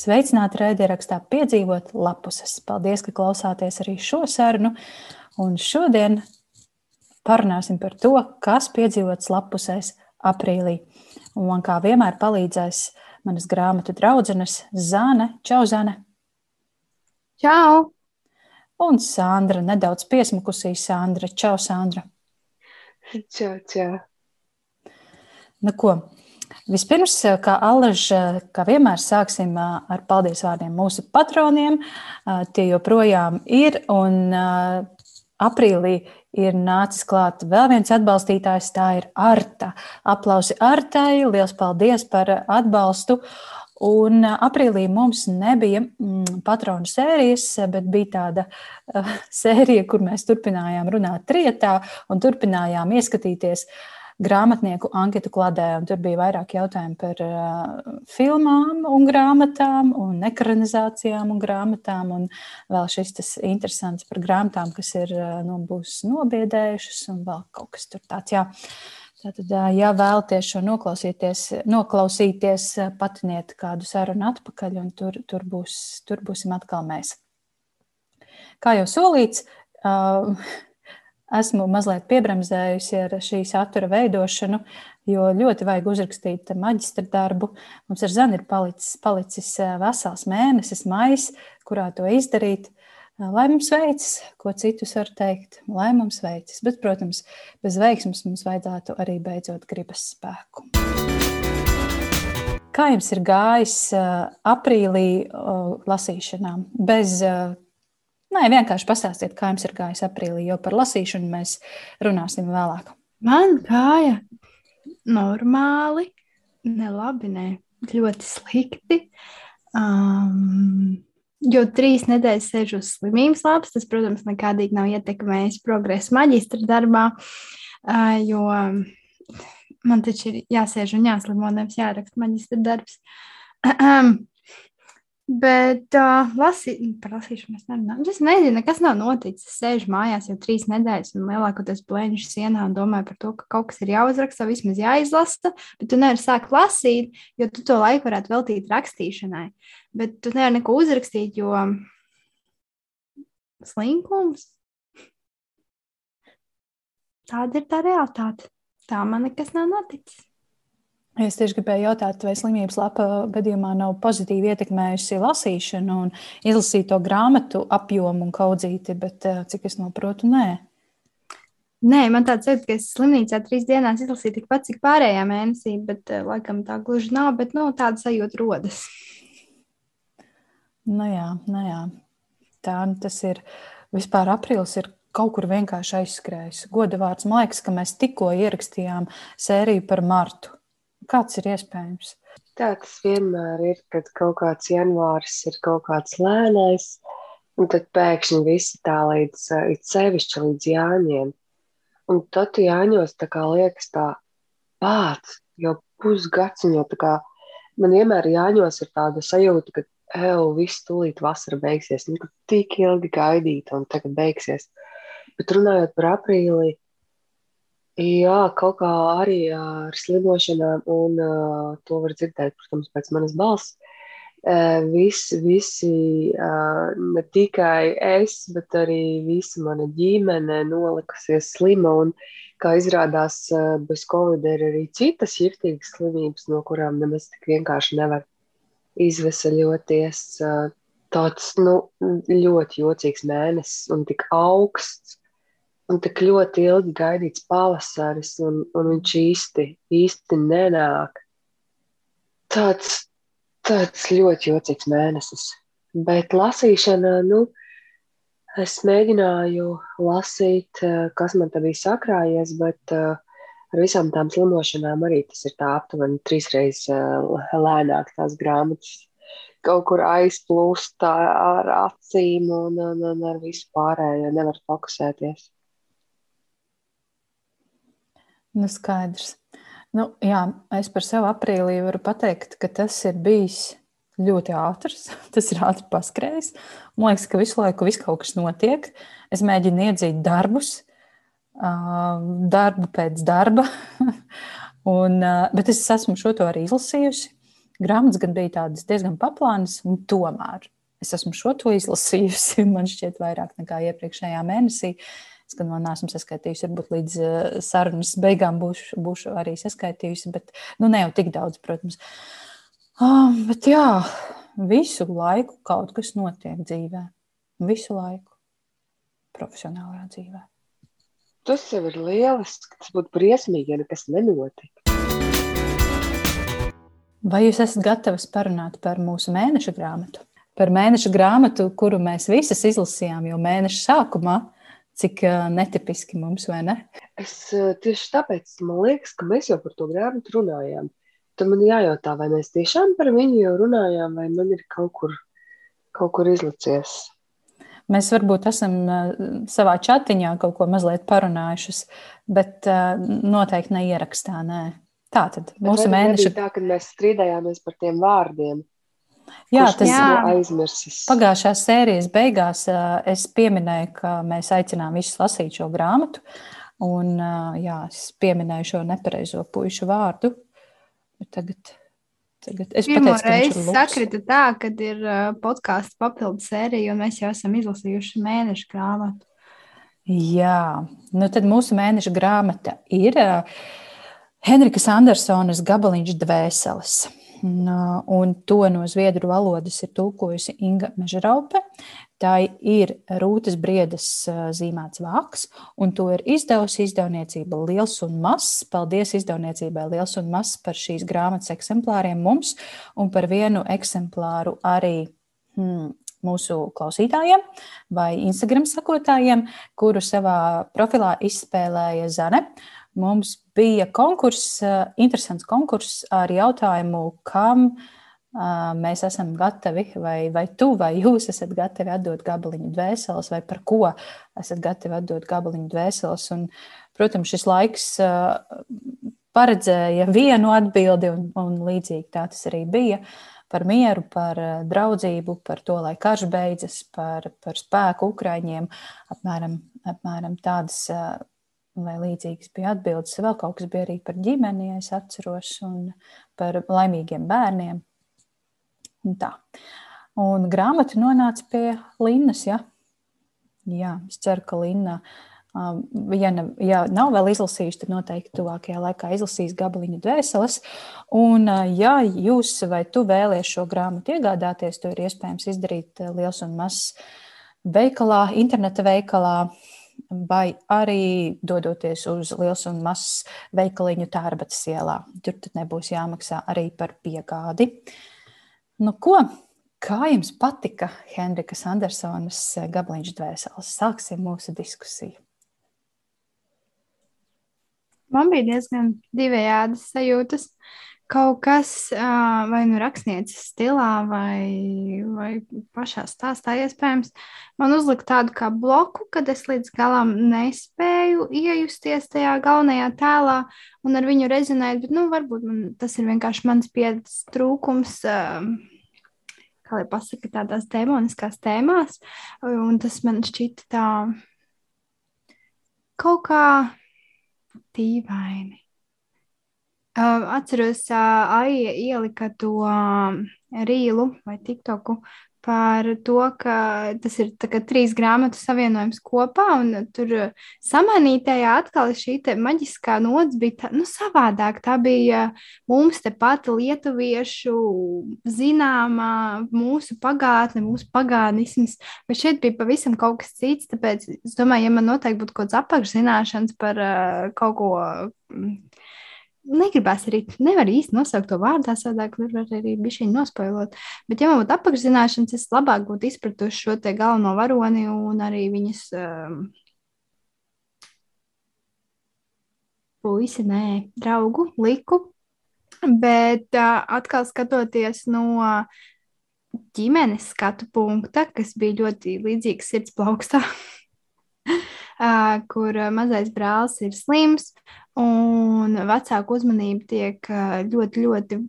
Sveicināti raidierakstā piedzīvot lapuses. Paldies, ka klausāties arī šo sarunu. Un šodien parunāsim par to, kas piedzīvots lapusēs aprīlī. Un man kā vienmēr palīdzēs manas grāmatu draudzenes Zāne. Čau, Zāne! Čau! Un Sandra, nedaudz piesmukusī Sandra. Čau, Sandra! Čau, čau! Nu ko, Vispirms, kā Allaž, kā vienmēr, sāksim ar paldies vārdiem mūsu patroniem. Tie joprojām ir, un aprīlī ir nācis klāt vēl viens atbalstītājs, tā ir Arta. Aplausi Artai, liels paldies par atbalstu! Un aprīlī mums nebija mm, patronu sērijas, bet bija tāda sērija, kur mēs turpinājām runāt trietā un turpinājām ieskatīties uh, grāmatnieku anketu kladē. Tur bija vairāk jautājumu par uh, filmām un grāmatām, un ekranizācijām un grāmatām. Un vēl šis tas interesants par grāmatām, kas ir uh, nu, būs nobiedējušas, un vēl kaut kas tur tāds. Jā. Tātad, ja vēlaties šo noklausīties, noklausīties, patiniet kādu sarunu atpakaļ, un tur, tur, būs, tur būsim atkal mēs. Kā jau solīts, uh, esmu mazliet piebremzējusi ar šī satura veidošanu, jo ļoti vajag uzrakstīt maģistra darbu. Mums ar Zani ir palicis, palicis eh, vesels mēnesis, maijs, kurā to izdarīt. Eh, lai mums veicas, ko citus var teikt, lai mums veicas. Bet, protams, bez veiksmes mums vajadzētu arī beidzot gribas spēku. Kā jums ir gājis eh, aprīlī lasīšanām? Bez Nē, vienkārši pastāstiet, kā jums ir gājis aprīlī, jo par lasīšanu mēs runāsim vēlāk. Man gāja normāli, ne labi, ne ļoti slikti. Um, jo trīs nedēļas sēžu uz slimības lapas, tas, protams, nekādīgi nav ietekmējis progresu maģistra darbā, uh, jo man taču ir jāsēž un jāslimo, nevis jāraksta maģistra darbs. Bet uh, lasī, par lasīšanu es nerunāju. Es nezinu, kas nav noticis. Es sēžu mājās jau trīs nedēļas un lielākoties plēņu sienā un domāju par to, ka kaut kas ir jāuzraksta, vismaz jāizlasa. Bet tu nevari sākt lasīt, jo tu to laiku varētu veltīt rakstīšanai. Bet tu nevari neko uzrakstīt, jo slinkums. Tāda ir tā realitāte. Tā man nekas nav noticis. Es tieši gribēju jautāt, vai slimības lapa gadījumā nav pozitīvi ietekmējusi lasīšanu un izlasīto grāmatu apjomu un kaudzīti, bet eh, cik es saprotu, nē. Nē, man tāds ir, ka es slimnīcā trīs dienās izlasīju tikpat, cik pārējā mēnesī, bet eh, laikam tā gluži nav, bet nu, tāda sajūta rodas. Nu jā, nu jā. Tā nu tas ir. Vispār aprīlis ir kaut kur vienkārši aizskrējis. Goda vārds, man liekas, ka mēs tikko ierakstījām sēriju par martu. Kāds ir iespējams? Tā tas vienmēr ir, kad kaut kāds janvāris ir kaut kāds lēnais, un tad pēkšņi visi tā līdz, sevišķi līdz jāņiem. Un tad jāņos tā kā liekas tā pats, jau jau tā kā man vienmēr jāņos ir tāda sajūta, ka eju, viss tūlīt vasara beigsies, nu, tik ilgi gaidīt, un tagad beigsies. Bet runājot par aprīli, Jā, kaut kā arī ar slimošanām, un uh, to var dzirdēt, protams, pēc manas balss. Uh, visi, visi uh, ne tikai es, bet arī visa mana ģimene nolikusies slima. Un, kā izrādās, uh, bez covid ir arī citas jutīgas slimības, no kurām nemaz tik vienkārši nevar izvesaļoties. Uh, tāds nu, ļoti jocīgs mēnesis un tik augsts un tik ļoti ilgi gaidīts pavasaris, un, un viņš īsti, īsti nenāk. Tāds, tāds ļoti jocīgs mēnesis. Bet lasīšana, nu, es mēģināju lasīt, eh, kas man te bija sakrājies, bet uh, ar visām tām slimošanām arī tas ir tā aptuveni trīsreiz uh, lēnāk tās grāmatas. Kaut kur aizplūst ar acīm un, un, un ar visu pārējo nevar fokusēties. Nu, skaidrs. Nu, jā, es par sevi aprīlī varu pateikt, ka tas ir bijis ļoti ātrs. Tas ir ātri paskrējis. Man liekas, ka visu laiku viss kaut kas notiek. Es mēģinu iedzīt darbus, darbu pēc darba. Un, bet es esmu šo to arī izlasījusi. grāmatas gan bija tādas diezgan paplānas, un tomēr es esmu šo to izlasījusi. Man šķiet, vairāk nekā iepriekšējā mēnesī. Es gan vēl neesmu saskaitījusi, varbūt līdz uh, sarunas beigām būšu, būšu arī saskaitījusi, bet nu, ne jau tik daudz, protams. Uh, bet jā, visu laiku kaut kas notiek dzīvē. Visu laiku profesionālajā dzīvē. Tas jau ir lieliski. Tas būtu briesmīgi, ja nekas nenotiktu. Vai jūs esat gatavs parunāt par mūsu mēneša grāmatu? Par mēneša grāmatu, kuru mēs visas izlasījām jau mēneša sākumā, cik netipiski mums, vai ne? Es tieši tāpēc man liekas, ka mēs jau par to grāmatu runājām. Tad man jājautā, vai mēs tiešām par viņu jau runājām, vai man ir kaut kur, kaut kur izlicies. Mēs varbūt esam savā chatiņā kaut ko mazliet parunājušas, bet noteikti neierakstā. Nē. Tā tad mūsu mēneša. Tā, kad mēs strīdējāmies par tiem vārdiem. Jā, tas ir aizmirsis. Pagājušās sērijas beigās es pieminēju, ka mēs aicinām visus lasīt šo grāmatu. Un, jā, es pieminēju šo nepareizo pušu vārdu. Tagad, tagad es Pirmo pateicu, ka reizi sakrita tā, ka ir podkāsts papildu sērija, un mēs jau esam izlasījuši mēneša grāmatu. Jā, nu tad mūsu mēneša grāmata ir. Henrikas Andersonas gabaliņš dvēseles. Un to no zviedru valodas ir tulkojusi Inga Mežraupe. Tā ir Rūtas Briedas zīmēts vāks, un to ir izdevusi izdevniecība Liels un Mazs. Paldies izdevniecībai Liels un Mazs par šīs grāmatas eksemplāriem mums un par vienu eksemplāru arī hmm, mūsu klausītājiem vai Instagram sakotājiem, kuru savā profilā izspēlēja Zane. Mums bija konkurss, eh, interesants konkurss ar jautājumu, kam eh, mēs esam gatavi, vai, vai tu vai jūs esat gatavi atdot gabaliņu dvēseles, vai par ko esat gatavi atdot gabaliņu dvēseles. Un, protams, šis laiks eh, paredzēja vienu atbildi, un, un līdzīgi tā tas arī bija. Par mieru, par draudzību, par to, lai karš beidzas, par, par spēku Ukraiņiem. Apmēram, apmēram tādas vai līdzīgas bija atbildes. Vēl kaut kas bija arī par ģimeni, es atceros, un par laimīgiem bērniem. Un tā. Un grāmata nonāca pie Linnas. Ja? Jā, es ceru, ka Linna, um, ja, ne, ja nav vēl izlasījusi, tad noteikti tuvākajā laikā izlasīs gabaliņu dvēseles. Un, uh, ja jūs vai tu vēlies šo grāmatu iegādāties, to ir iespējams izdarīt uh, liels un mazs veikalā, interneta veikalā vai arī dodoties uz liels un mazs veikaliņu tērbatas ielā. Tur tad nebūs jāmaksā arī par piegādi. Nu, ko? Kā jums patika Henrikas Andersonas gabaliņš dvēseles? Sāksim mūsu diskusiju. Man bija diezgan divējādas sajūtas. Uh, kaut kas vai nu rakstnieces stilā, vai, vai pašā stāstā iespējams, man uzlika tādu kā bloku, kad es līdz galam nespēju iejusties tajā galvenajā tēlā un ar viņu rezonēt, bet nu, varbūt man, tas ir vienkārši mans pieredzes trūkums. Kā lai pasaka, tādās demoniskās tēmās, un tas man šķita tā kaut kā dīvaini. Atceros, Aija ielika to rīlu vai tiktoku par to, ka tas ir trīs grāmatu savienojums kopā, un tur samanītajā atkal šī maģiskā nots bija tā, nu, savādāk. Tā bija mums te pati lietuviešu zināmā mūsu pagātne, mūsu pagānisms, bet šeit bija pavisam kaut kas cits, tāpēc es domāju, ja man noteikti būtu kaut kāds apakšzināšanas par uh, kaut ko negribās arī, nevar īsti nosaukt to vārdā, savādāk var arī bišķiņi nospoilot. Bet, ja man būtu apakšzināšanas, es labāk būtu izpratuši šo te galveno varoni un arī viņas um, puisi, nē, draugu, liku. Bet uh, atkal skatoties no ģimenes skatu punkta, kas bija ļoti līdzīgs sirds plaukstā, kur mazais brālis ir slims, un vecāku uzmanība tiek ļoti, ļoti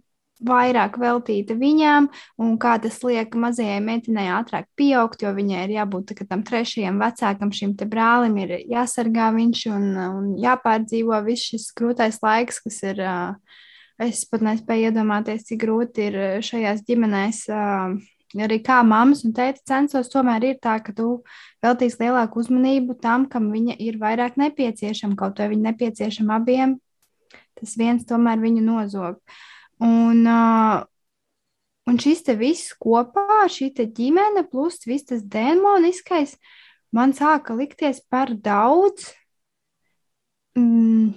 vairāk veltīta viņām, un kā tas liek mazajai meitenei ātrāk pieaugt, jo viņai ir jābūt tam trešajam vecākam, šim brālim, ir jāsargā viņš un, un jāpārdzīvo viss šis grūtais laiks, kas ir Es pat nespēju iedomāties, cik grūti ir šajās ģimenēs. Arī kā mammas un tēta censos, tomēr ir tā, ka tu veltīsi lielāku uzmanību tam, kam viņa ir vairāk nepieciešama. Kaut vai viņa nepieciešama abiem, tas viens tomēr viņu nozog. Un, un šis te viss kopā, šī ģimene plus viss tas demoniskais, man sāka likties par daudz mm,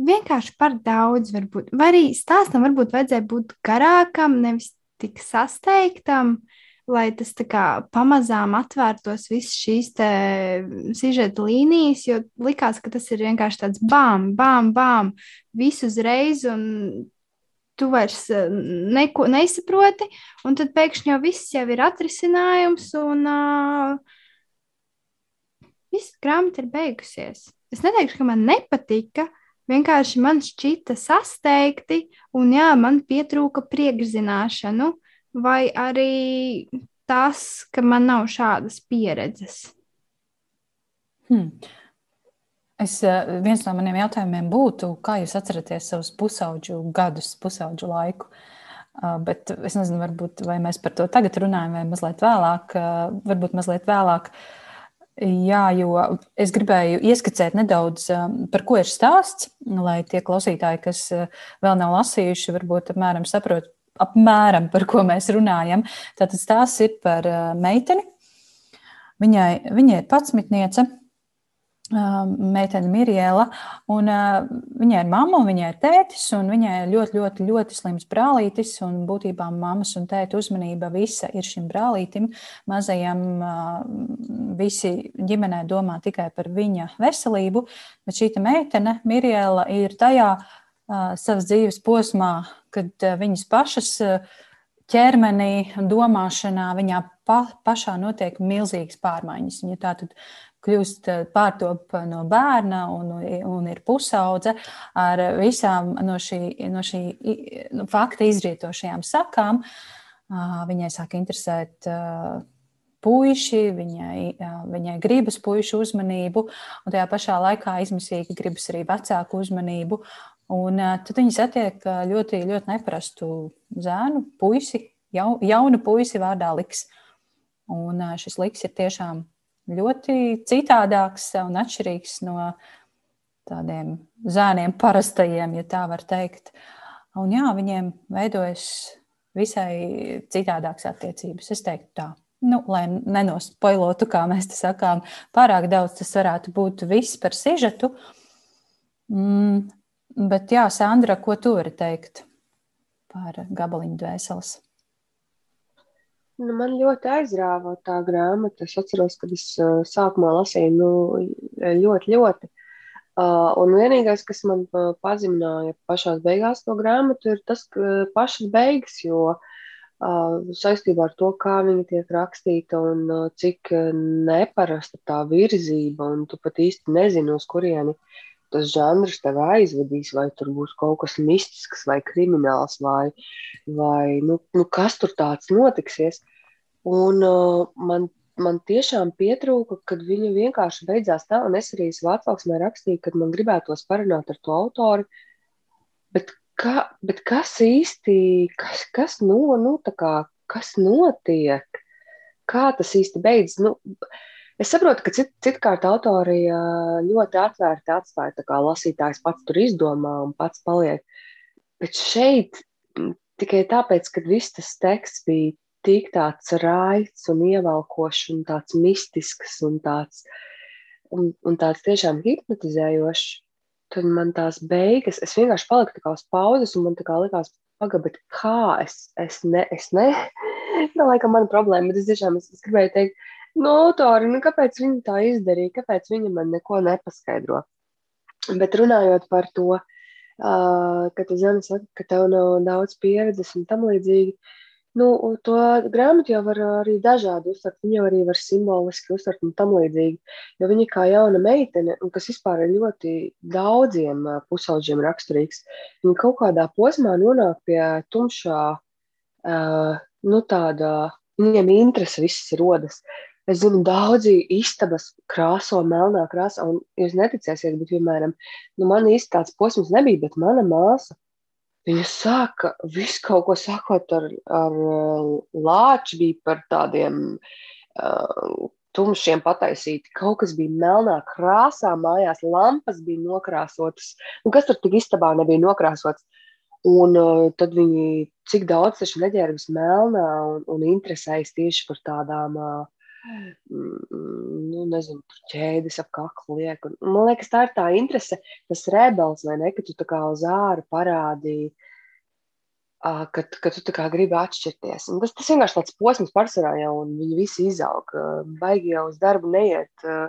vienkārši par daudz, varbūt. Vai arī stāstam varbūt vajadzēja būt garākam, nevis tik sasteigtam, lai tas tā kā pamazām atvērtos visas šīs sižeta līnijas, jo likās, ka tas ir vienkārši tāds bām, bām, bām, visu uzreiz, un tu vairs eh, neko nesaproti, un tad pēkšņi jau viss jau ir atrisinājums, un uh, viss grāmata ir beigusies. Es neteikšu, ka man nepatika. Vienkārši man šķita sasteigti, un jā, man pietrūka priekšzināšanu, vai arī tas, ka man nav šādas pieredzes. Hmm. Es, eh, viens no maniem jautājumiem būtu, kā jūs atceraties savus pusauģu gadus, pusauģu laiku? Uh, bet es nezinu, varbūt mēs par to tagad runājam, vai mazliet vēlāk. Uh, varbūt mazliet vēlāk. Uh, Jā, jo es gribēju ieskicēt nedaudz, um, par ko ir stāsts, lai tie klausītāji, kas uh, vēl nav lasījuši, varbūt apmēram saprot, apmēram par ko mēs runājam. Tātad stāsts ir par uh, meiteni. Viņai, viņai ir patsmitniece, meitene Mirjēla. Viņai ir mamma, viņai ir tētis, un viņai ir ļoti, ļoti, ļoti slims brālītis. Būtībā mammas un tēta uzmanība visa ir šim brālītim. Mazajam visi ģimenē domā tikai par viņa veselību, bet šī meitene Mirjēla ir tajā savas dzīves posmā, kad viņas pašas ķermenī, domāšanā, viņā pa, pašā notiek milzīgas pārmaiņas. Viņa tātad kļūst eh, pārtop no bērna un, un ir pusaudze ar visām no šī, no šī no fakta izrietošajām sakām. Viņai sāk interesēt puiši, viņai, viņai gribas puišu uzmanību, un tajā pašā laikā izmisīgi gribas arī vecāku uzmanību. Un tad viņi satiek ļoti, ļoti neparastu zēnu, puisi, jau, jaunu puisi vārdā Liks. Un šis Liks ir tiešām ļoti citādāks un atšķirīgs no tādiem zēniem, parastajiem, ja tā var teikt. Un jā, viņiem veidojas visai citādākas attiecības. Es teiktu tā. Nu, lai nenospoilotu, kā mēs te sakām, pārāk daudz tas varētu būt viss par sižetu. Mm, bet jā, Sandra, ko tu vari teikt par gabaliņu dvēseles? Nu, man ļoti aizrāva tā grāmata. Es atceros, kad es uh, sākumā lasīju nu, ļoti, ļoti. Uh, un vienīgais, kas man uh, pazemināja pašā beigās to grāmatu, ir tas, ka pašas beigas, jo uh, saistībā ar to, kā viņa tiek rakstīta un uh, cik neparasta tā virzība, un tu pat īsti nezini, uz kurieni tas žanrs tev aizvedīs, vai tur būs kaut kas mistisks, vai krimināls, vai, vai nu, nu, kas tur tāds notiksies. Un uh, man, man tiešām pietrūka, kad viņa vienkārši beidzās tā, un es arī savā atsauksmē rakstīju, ka man gribētos parunāt ar to autori. Bet, kā, bet kas īsti, kas, kas, no, nu, kā, kas notiek? Kā tas īsti beidzas? Nu, Es saprotu, ka cit, citkārt autori ļoti atvērti atstāja, tā kā lasītājs pats tur izdomā un pats paliek. Bet šeit tikai tāpēc, ka viss tas teksts bija tik tāds raids un ievelkošs un tāds mistisks un tāds, un, un tāds tiešām hipnotizējošs, tad man tās beigas, es vienkārši paliku tā kā uz pauzes un man tā kā likās, pagaidi, kā es, es ne, es ne, tā laikam mana problēma, bet es tiešām, es, es gribēju teikt, no autori, nu, kāpēc viņi tā izdarīja, kāpēc viņi man neko nepaskaidro. Bet runājot par to, ka tu zini, saka, ka tev nav daudz pieredzes un tam līdzīgi, nu, to grāmatu jau var arī dažādi uztvert. Viņu arī var simboliski uztvert un tam līdzīgi. Jo viņa kā jauna meitene, kas vispār ir ļoti daudziem pusauģiem raksturīgs, viņa kaut kādā posmā nonāk pie tumšā, nu, tāda, viņiem interese viss rodas. Es zinu, daudzi istabas krāso melnā krāsā, un jūs neticēsiet, bet, piemēram, nu, man īsti tāds posms nebija, bet mana māsa Viņa sāka visu kaut ko sakot ar, ar lāču, bija par tādiem uh, tumšiem pataisīti. Kaut kas bija melnā krāsā, mājās lampas bija nokrāsotas. Un kas tur tik istabā nebija nokrāsots? Un uh, tad viņi cik daudz taču neģērbas melnā un, un interesējas tieši par tādām, uh, nu, nezinu, ķēdes ap kaklu liek. Un, man liekas, tā ir tā interese, tas rebels, vai ne, ka tu tā kā uz āru parādīji, uh, ka, ka tu tā kā gribi atšķirties. Un tas, tas vienkārši tāds posms pārsvarā jau, un viņi visi izaug. Uh, baigi jau uz darbu neiet, uh,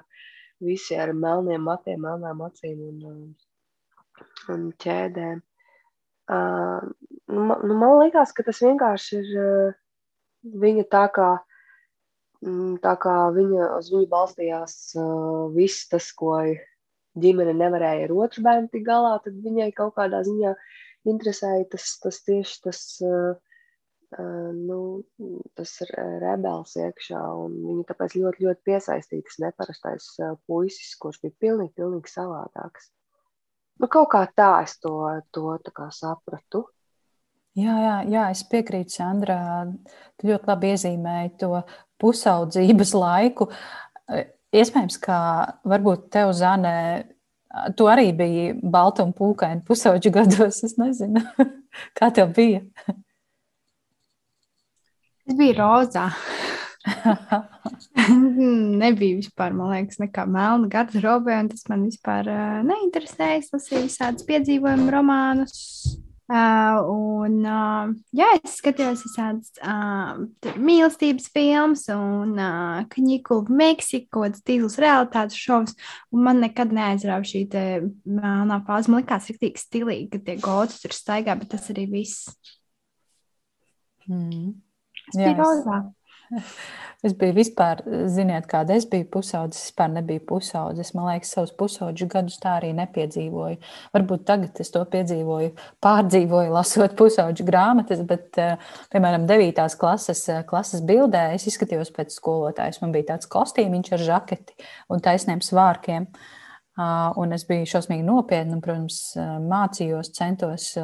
visi ar melniem matiem, melnām acīm un, uh, un ķēdēm. Uh, nu, nu, man liekas, ka tas vienkārši ir uh, viņa tā kā, mm, tā kā viņa, uz viņu balstījās uh, viss tas, ko ģimene nevarēja ar otru bērnu tik galā, tad viņai kaut kādā ziņā interesēja tas, tas tieši tas, uh, uh, nu, tas rebels iekšā, viņa tāpēc ļoti, ļoti piesaistītas neparastais uh, puisis, kurš bija pilnīgi, pilnīgi savādāks. Nu, kaut kā tā es to, to tā sapratu. Jā, jā, jā, es piekrītu, Sandra. Tu ļoti labi iezīmēji to pusaudzības laiku. Iespējams, ka varbūt tev, Zane, tu arī biji balta un pūkaina pusauģu gados. Es nezinu, kā tev bija. Es biju rozā. Nebija vispār, man liekas, nekā melna garderobē, un tas man vispār uh, neinteresēja. Es lasīju visādus piedzīvojumu romānus. Uh, un, uh, jā, es skatījos visādas uh, mīlestības filmas un uh, kņiku Meksiku, kaut kādas tīzlas realitātes šovus, un man nekad neaizrāva šī te melnā fāze. Man likās riktīgi stilīgi, ka tie gods tur staigā, bet tas arī viss. Mm. Es biju rozā. Es biju vispār, ziniet, kāda es biju pusaudzis. Vispār nebiju pusaudzis. Man liekas, savus pusaudžu gadus tā arī nepiedzīvoju. Varbūt tagad es to piedzīvoju, pārdzīvoju, lasot pusaudžu grāmatas, bet, eh, piemēram, 9. klases, eh, klases bildē es izskatījos pēc skolotājas. Man bija tāds kostīmiņš ar žaketi un taisniem svārkiem. Ah, un es biju šausmīgi nopietna un, protams, eh, mācījos, centos,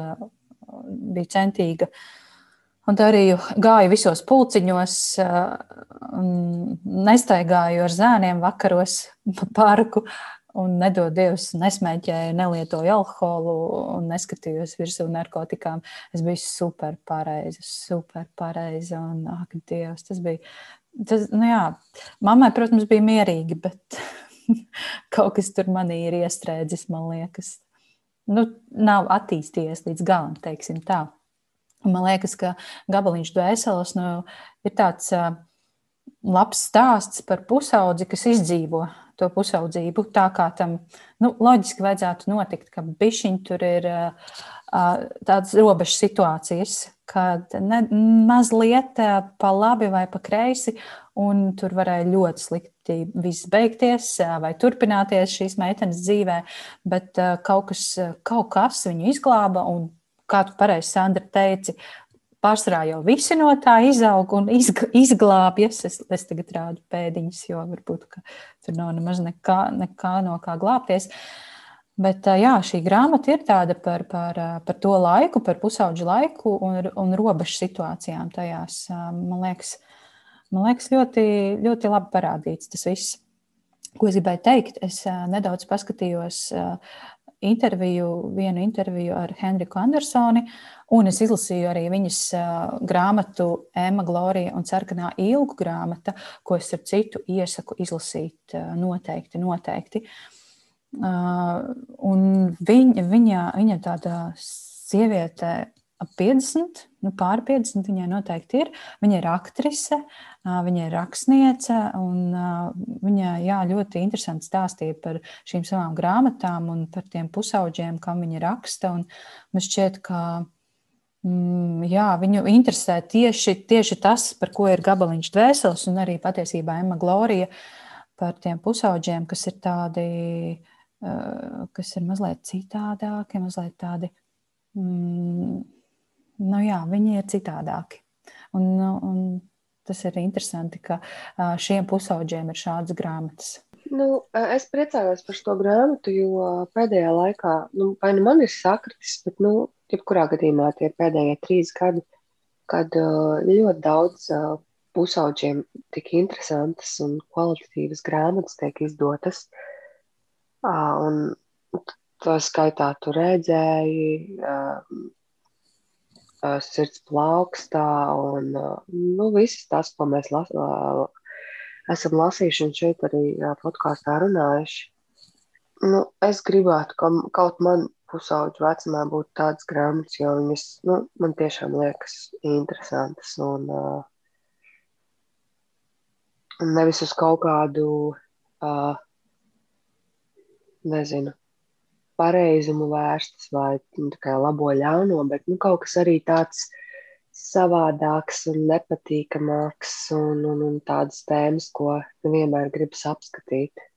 biju centīga. Uh, Un tā arī gāju visos pulciņos, nestaigāju ar zēniem vakaros pa parku. Un nedod Dievs, nesmēķēju, nelietoju alkoholu un neskatījos virsū narkotikām. Es biju super pareizi, super pareizi. Un, ak, Dievs, tas bija. Tas, nu jā, mammai, protams, bija mierīgi, bet kaut kas tur manī ir iestrēdzis, man liekas. Nu, nav attīstījies līdz galam, teiksim tā. Man liekas, ka gabaliņš dvēseles nu, ir tāds labs stāsts par pusaudzi, kas izdzīvo to pusaudzību. Tā kā tam nu, loģiski vajadzētu notikt, ka bišķiņi tur ir tādas robežu situācijas, kad ne, mazliet pa labi vai pa kreisi, un tur varēja ļoti slikti viss beigties vai turpināties šīs meitenes dzīvē, bet kaut kas, kaut kas viņu izglāba un kā tu pareizi, Sandra, teici, pārsvarā jau visi no tā izaug un izglābjas. Es, es tagad rādu pēdiņas, jo varbūt tur nav nemaz nekā, nekā no kā glābties. Bet jā, šī grāmata ir tāda par, par, par to laiku, par pusauģu laiku un, un robežu situācijām tajās. Man liekas, man liekas ļoti, ļoti labi parādīts tas viss. Ko es gribēju teikt? Es nedaudz paskatījos interviju, vienu interviju ar Henriku Andersoni, un es izlasīju arī viņas grāmatu Emma Glorija un Sarkanā ilgu grāmata, ko es ar citu iesaku izlasīt noteikti, noteikti. Un viņa, viņa, viņa tāda sieviete ap 50, nu pāri 50 viņai noteikti ir. Viņa ir aktrise, viņa ir rakstniece, un viņa jā, ļoti interesanti stāstīja par šīm savām grāmatām un par tiem pusauģiem, kam viņa raksta. Un man šķiet, ka mm, jā, viņu interesē tieši, tieši tas, par ko ir gabaliņš dvēseles, un arī patiesībā Emma Glorija par tiem pusauģiem, kas ir tādi, kas ir mazliet citādāki, mazliet tādi. Mm, nu jā, viņi ir citādāki. Un, un tas ir interesanti, ka šiem pusauģiem ir šādas grāmatas. Nu, es priecājos par šo grāmatu, jo pēdējā laikā, nu, vai nu man ir sakritis, bet nu, jebkurā gadījumā tie pēdējie trīs gadi, kad ļoti daudz pusauģiem tik interesantas un kvalitatīvas grāmatas tiek izdotas. Un tā skaitā tu redzēji, sirds plaukstā un nu, visas tas, ko mēs las, esam lasījuši un šeit arī podkāstā runājuši. Nu, es gribētu, ka kaut man pusauģu vecumā būtu tādas grāmatas, jo viņas nu, man tiešām liekas interesantas. Un, uh, nevis uz kaut kādu, uh, nezinu, pareizumu vērstas vai nu, labo ļauno, bet nu, kaut kas arī tāds savādāks un nepatīkamāks un, un, un tādas tēmas, ko nevienmēr gribas apskatīt.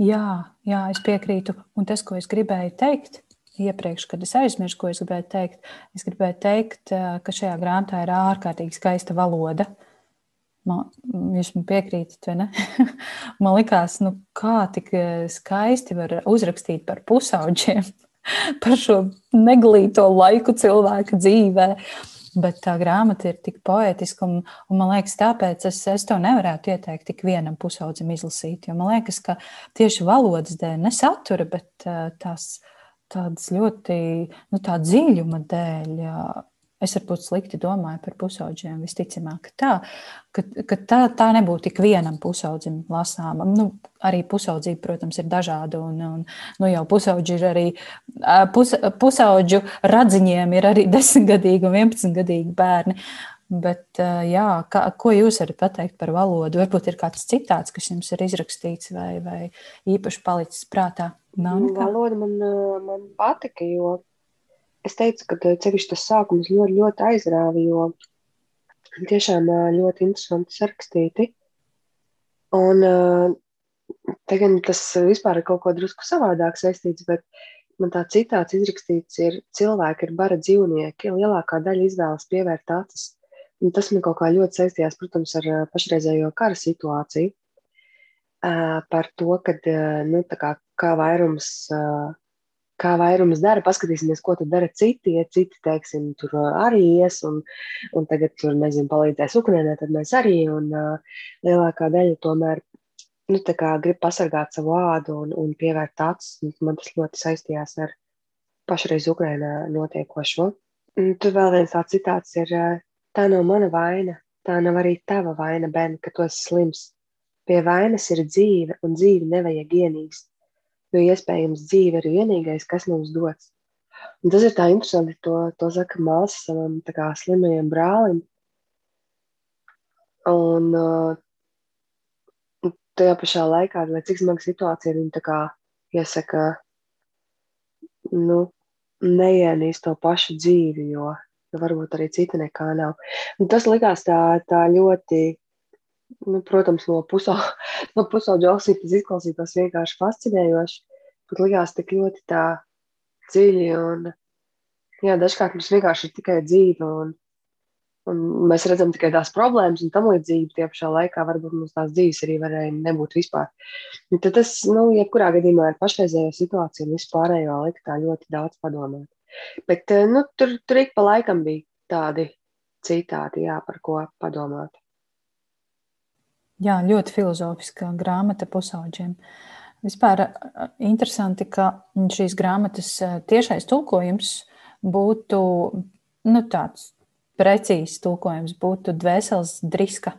Jā, jā, es piekrītu. Un tas, ko es gribēju teikt, iepriekš, kad es aizmirsu, ko es gribēju teikt, es gribēju teikt, ka šajā grāmatā ir ārkārtīgi skaista valoda. Man, jūs man piekrītat, vai ne? man liekas, nu, kā tik skaisti var uzrakstīt par pusauģiem, par šo neglīto laiku cilvēka dzīvē. Bet tā grāmata ir tik poetiska, un, un man liekas, tāpēc es, es to nevarētu ieteikt tik vienam pusaudzim izlasīt. Jo man liekas, ka tieši valodas dēļ, ne satura, bet tās tādas ļoti nu, tā dziļuma dēļ Es varbūt slikti domāju par pusauģiem. Visticamāk, tā, ka, ka tā, tā nebūtu tik vienam pusaudzim lasāma. Nu, arī pusaudzība, protams, ir dažāda. Un, un, nu, jau pusauģi ir arī pus, pusauģu radziņiem, ir arī desmitgadīgi un vienpadsmitgadīgi bērni. Bet, jā, kā, ko jūs varat pateikt par valodu? Varbūt ir kāds citāts, kas jums ir izrakstīts vai, vai īpaši palicis prātā. Nav nekā? Valoda man, man patika, jo es teicu, ka eh, ceļš tas sākums ļoti, ļoti aizrāva, jo tiešām eh, ļoti interesanti sarakstīti. Un eh, tagad tas vispār ir kaut ko drusku savādāk saistīts, bet man tā citāts izrakstīts ir cilvēki ir bara dzīvnieki, lielākā daļa izvēlas pievērt acis. Un tas man kaut kā ļoti saistījās, protams, ar pašreizējo kara situāciju. Par to, ka nu, kā, kā vairums kā vairums dara, paskatīsimies, ko dara citi. Ja citi, teiksim, tur arī ies un, un tagad tur, nezinu, palīdzēs Ukraiņai, tad mēs arī. Un uh, lielākā daļa tomēr nu, grib pasargāt savu ādu un, un pievērt acis. Man tas ļoti saistījās ar pašreiz Ukraiņā notiekošo. Un tur vēl viens tāds citāts ir: Tā nav mana vaina, tā nav arī tava vaina, Ben, ka tu esi slims. Pie vainas ir dzīve, un dzīvi nevajag ienīst jo iespējams dzīve ir vienīgais, kas mums dots. Un tas ir tā interesanti, to, to saka māsa savam kā, slimajam brālim. Un uh, tajā pašā laikā, lai cik smaga situācija, viņa kā iesaka, nu, neienīst to pašu dzīvi, jo varbūt arī cita nekā nav. Un tas likās tā, tā ļoti nu, protams, no, pusau, no pusauģa ausīm tas izklausītos vienkārši fascinējoši, bet likās tik ļoti tā dziļi. Un, jā, dažkārt mums vienkārši ir tikai dzīve, un, un mēs redzam tikai tās problēmas un tam līdzīgi. Tie pašā laikā varbūt mums tās dzīves arī varēja nebūt vispār. Un tad tas, nu, jebkurā gadījumā ar pašreizējo situāciju un vispārējo lika tā ļoti daudz padomāt. Bet, nu, tur, tur ik pa laikam bija tādi citāti, jā, par ko padomāt. Jā, ļoti filozofiska grāmata pusauģiem. Vispār interesanti, ka šīs grāmatas tiešais tulkojums būtu nu, tāds precīzs tulkojums, būtu dvēseles driska.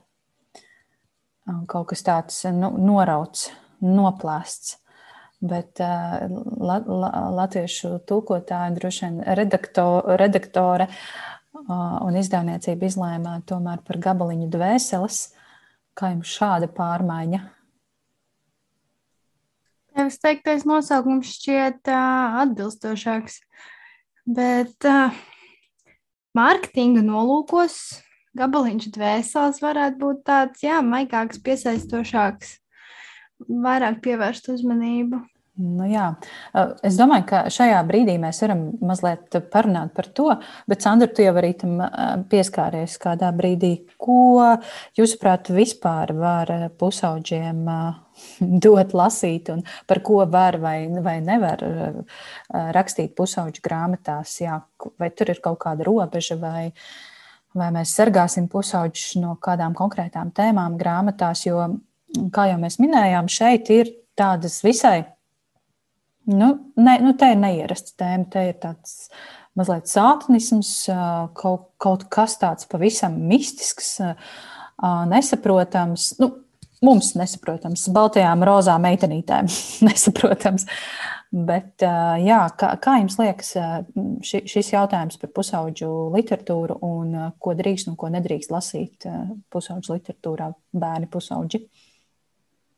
Kaut kas tāds nu, norauts, noplāsts. Bet uh, la, la, latviešu tulkotāja, droši vien redakto, redaktore uh, un izdevniecība izlēma tomēr par gabaliņu dvēseles. Kā jums šāda pārmaiņa? Es teiktais nosaukums šķiet uh, atbilstošāks, bet uh, mārketinga nolūkos gabaliņš dvēseles varētu būt tāds, jā, maigāks, piesaistošāks, vairāk pievērst uzmanību. Nu, jā. es domāju, ka šajā brīdī mēs varam mazliet parunāt par to, bet Sandra, tu jau arī tam pieskāries kādā brīdī. Ko, jūsuprāt, vispār var pusauģiem dot lasīt un par ko var vai, vai nevar rakstīt pusauģu grāmatās? Jā, vai tur ir kaut kāda robeža vai, vai mēs sargāsim pusauģus no kādām konkrētām tēmām grāmatās, jo, kā jau mēs minējām, šeit ir tādas visai Nu, ne, nu, te ir neierasta tēma, te ir tāds mazliet sātnisms, kaut, kaut kas tāds pavisam mistisks, nesaprotams. Nu, mums nesaprotams, baltajām rozām meitenītēm nesaprotams. Bet, jā, kā, kā jums liekas ši, šis jautājums par pusauģu literatūru un ko drīkst un ko nedrīkst lasīt pusauģu literatūrā bērni pusauģi?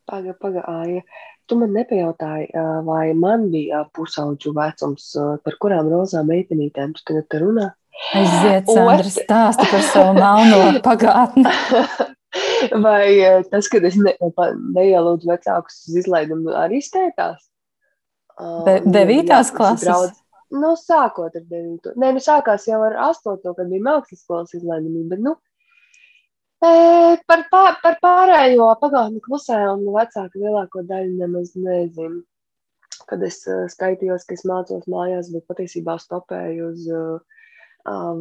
Paga, paga, āja. Tu man nepajautāji, vai man bija pusauģu vecums, par kurām rozām meitenītēm tu tagad runā? Aiziet, Sandra, stāsti par savu melno pagātni. vai tas, kad es ne, neielūdzu vecākus uz izlaidumu, arī stētās? De, devītās jā, klases? Draudz, nu, sākot ar devīto. Nē, nu, sākās jau ar astoto, kad bija mākslas skolas izlaidumi, bet, nu, Par, pār, par pārējo pagātni klusē un vecāku lielāko daļu nemaz nezinu. Kad es skaitījos, ka es mācos mājās, bet patiesībā stopēju uz uh,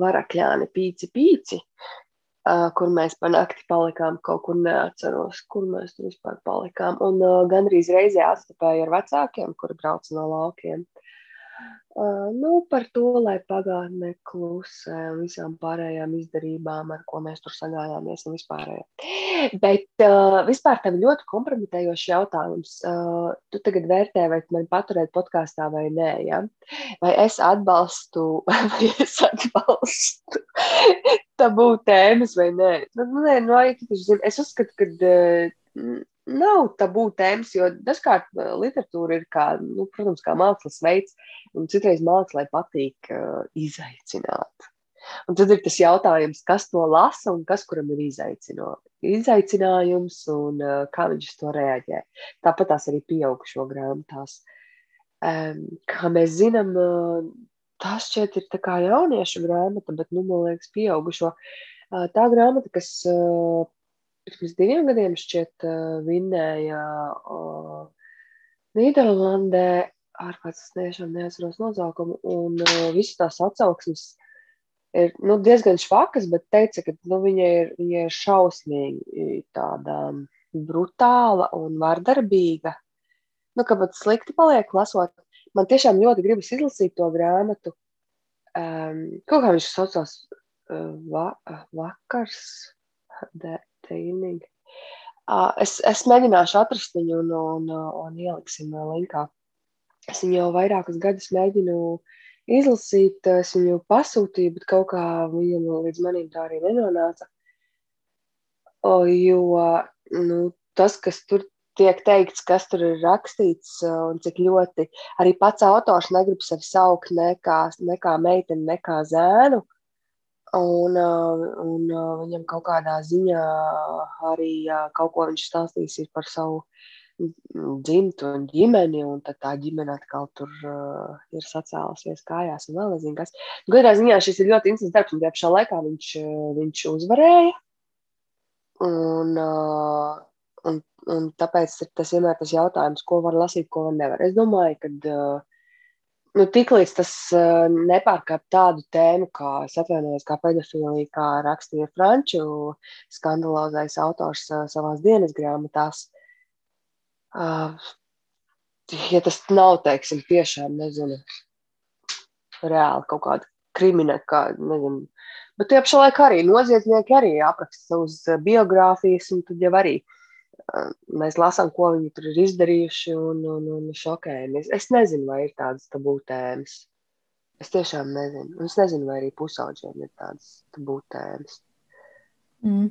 varakļāni pīci pīci, uh, kur mēs pa nakti palikām kaut kur neatceros, kur mēs tur vispār palikām. Un uh, gandrīz reizē atstapēju ar vecākiem, kuri brauc no laukiem. Uh, nu, par to, lai pagātne klusē visām pārējām izdarībām, ar ko mēs tur sagājāmies un vispārējā. Bet uh, vispār tev ļoti kompromitējošs jautājums. Uh, tu tagad vērtē, vai man paturēt podkāstā vai nē, ja? vai es atbalstu, vai es atbalstu tabū tēmas vai nē. Nu, nē, nu, es uzskatu, ka uh, nav tabū tēmas, jo dažkārt uh, literatūra ir, kā, nu, protams, kā mākslas veids, un citreiz mākslā patīk uh, izaicināt. Un tad ir tas jautājums, kas to lasa un kas kuram ir izaicinājums un uh, kā viņš to reaģē. Tāpat tās arī pieaugušo grāmatās. Um, kā mēs zinām, uh, tas šķiet ir tā kā jauniešu grāmata, bet, nu, man liekas, pieaugušo. Uh, tā grāmata, kas uh, pirms diviem gadiem šķiet uh, vinnēja uh, Nīderlandē, ārkārtas es tiešām neatceros nosaukumu, un uh, visas tās atsauksmes ir nu, diezgan švakas, bet teica, ka nu, viņa, ir, viņa ir šausmīgi tāda brutāla un vardarbīga. Nu, pat slikti paliek lasot. Man tiešām ļoti gribas izlasīt to grāmatu. Um, kaut kā viņš saucās uh, va, vakars, de, trīnīgi. Es, es mēģināšu atrast viņu un, un, un ieliksim linkā. Es viņu jau vairākus gadus mēģinu izlasīt, es viņu pasūtīju, bet kaut kā viņam līdz manim tā arī nenonāca. Jo nu, tas, kas tur tiek teikts, kas tur ir rakstīts, un cik ļoti arī pats autors negrib sevi saukt ne kā, ne kā meiteni, ne kā zēnu. Un, un viņam kaut kādā ziņā arī kaut ko viņš stāstīs par savu dzimtu un ģimeni, un tad tā ģimene atkal tur ir sacēlusies kājās, un vēl nezinu, kas. Gadā ziņā šis ir ļoti interesants darbs, un tajā pašā laikā viņš, viņš uzvarēja. Un, un, un tāpēc ir tas vienmēr tas jautājums, ko var lasīt, ko var nevar. Es domāju, ka uh, nu, tiklīdz tas uh, nepārkāp tādu tēmu, kā es atvainojos, kā pedofilija, kā rakstīja franču skandalozais autors uh, savās dienas grāmatās. Uh, ja tas nav, teiksim, tiešām, nezinu, reāli kaut kāda krimināla, kā, nezinu, bet tie pašā laikā arī noziedznieki arī apraksta savus biogrāfijas, un tad jau arī uh, mēs lasām, ko viņi tur ir izdarījuši, un, un, un šokējamies. Es nezinu, vai ir tādas tabū tēmas. Es tiešām nezinu. Un es nezinu, vai arī pusauģiem ir tādas tabū tēmas. Mm.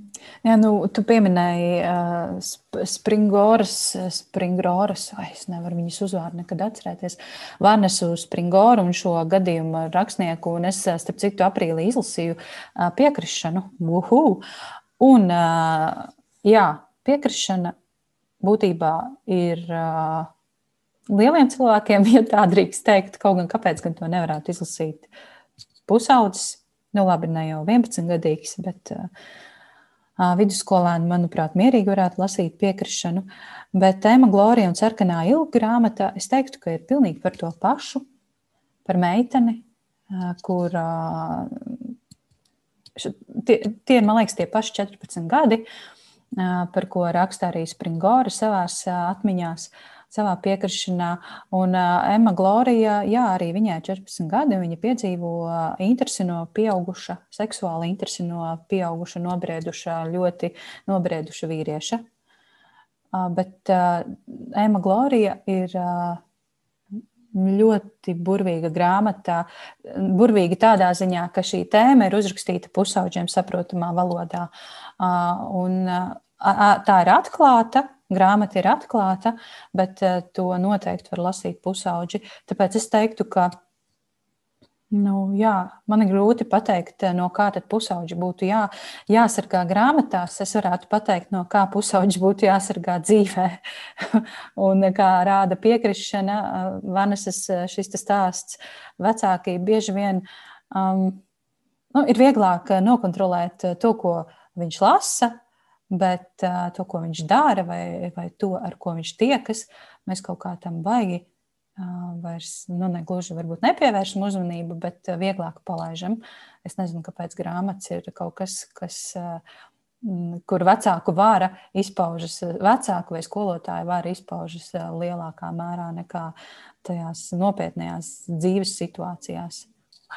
Jā, nu, tu pieminēji uh, sp Springoras, Springoras, vai es nevaru viņas uzvārdu nekad atcerēties, Vanesu Springoru un šo gadījumu rakstnieku, un es, starp citu, aprīlī izlasīju uh, piekrišanu. Uhu! Un, uh, jā, piekrišana būtībā ir lieliem cilvēkiem, ja tā drīkst teikt, kaut gan kāpēc gan to nevarētu izlasīt pusaudzis. Nu, labi, ne jau 11 gadīgs, bet uh, vidusskolēni, manuprāt, mierīgi varētu lasīt piekrišanu. Bet tēma Glorija un Sarkanā ilga grāmata, es teiktu, ka ir pilnīgi par to pašu, par meiteni, kur tie, tie ir, man liekas, tie paši 14 gadi, par ko raksta arī Springora savās atmiņās savā piekrišanā. Un Emma Glorija, jā, arī viņai 14 gadi, viņa piedzīvo interesi no pieauguša, seksuāli interesi no pieauguša, nobrieduša, ļoti nobrieduša vīrieša. Bet Emma Glorija ir. Ļoti burvīga grāmata. Burvīga tādā ziņā, ka šī tēma ir uzrakstīta pusauģiem saprotamā valodā. Un tā ir atklāta, grāmata ir atklāta, bet to noteikti var lasīt pusauģi. Tāpēc es teiktu, ka nu, jā, man ir grūti pateikt, no kā pusauģi būtu jā, jāsargā grāmatās. Es varētu pateikt, no kā pusauģi būtu jāsargā dzīvē. Un kā rāda piekrišana, Vanesas šis stāsts, vecāki bieži vien um, nu, ir vieglāk nokontrolēt to, ko viņš lasa, bet uh, to, ko viņš dara, vai, vai to, ar ko viņš tiekas, mēs kaut kā tam baigi uh, vairs nu, negluži varbūt nepievēršam uzmanību, bet uh, vieglāk palaižam. Es nezinu, kāpēc grāmatas ir kaut kas, kas. Uh, kur vecāku vara izpaužas, vecāku vai skolotāju vara izpaužas lielākā mērā nekā tajās nopietnējās dzīves situācijās.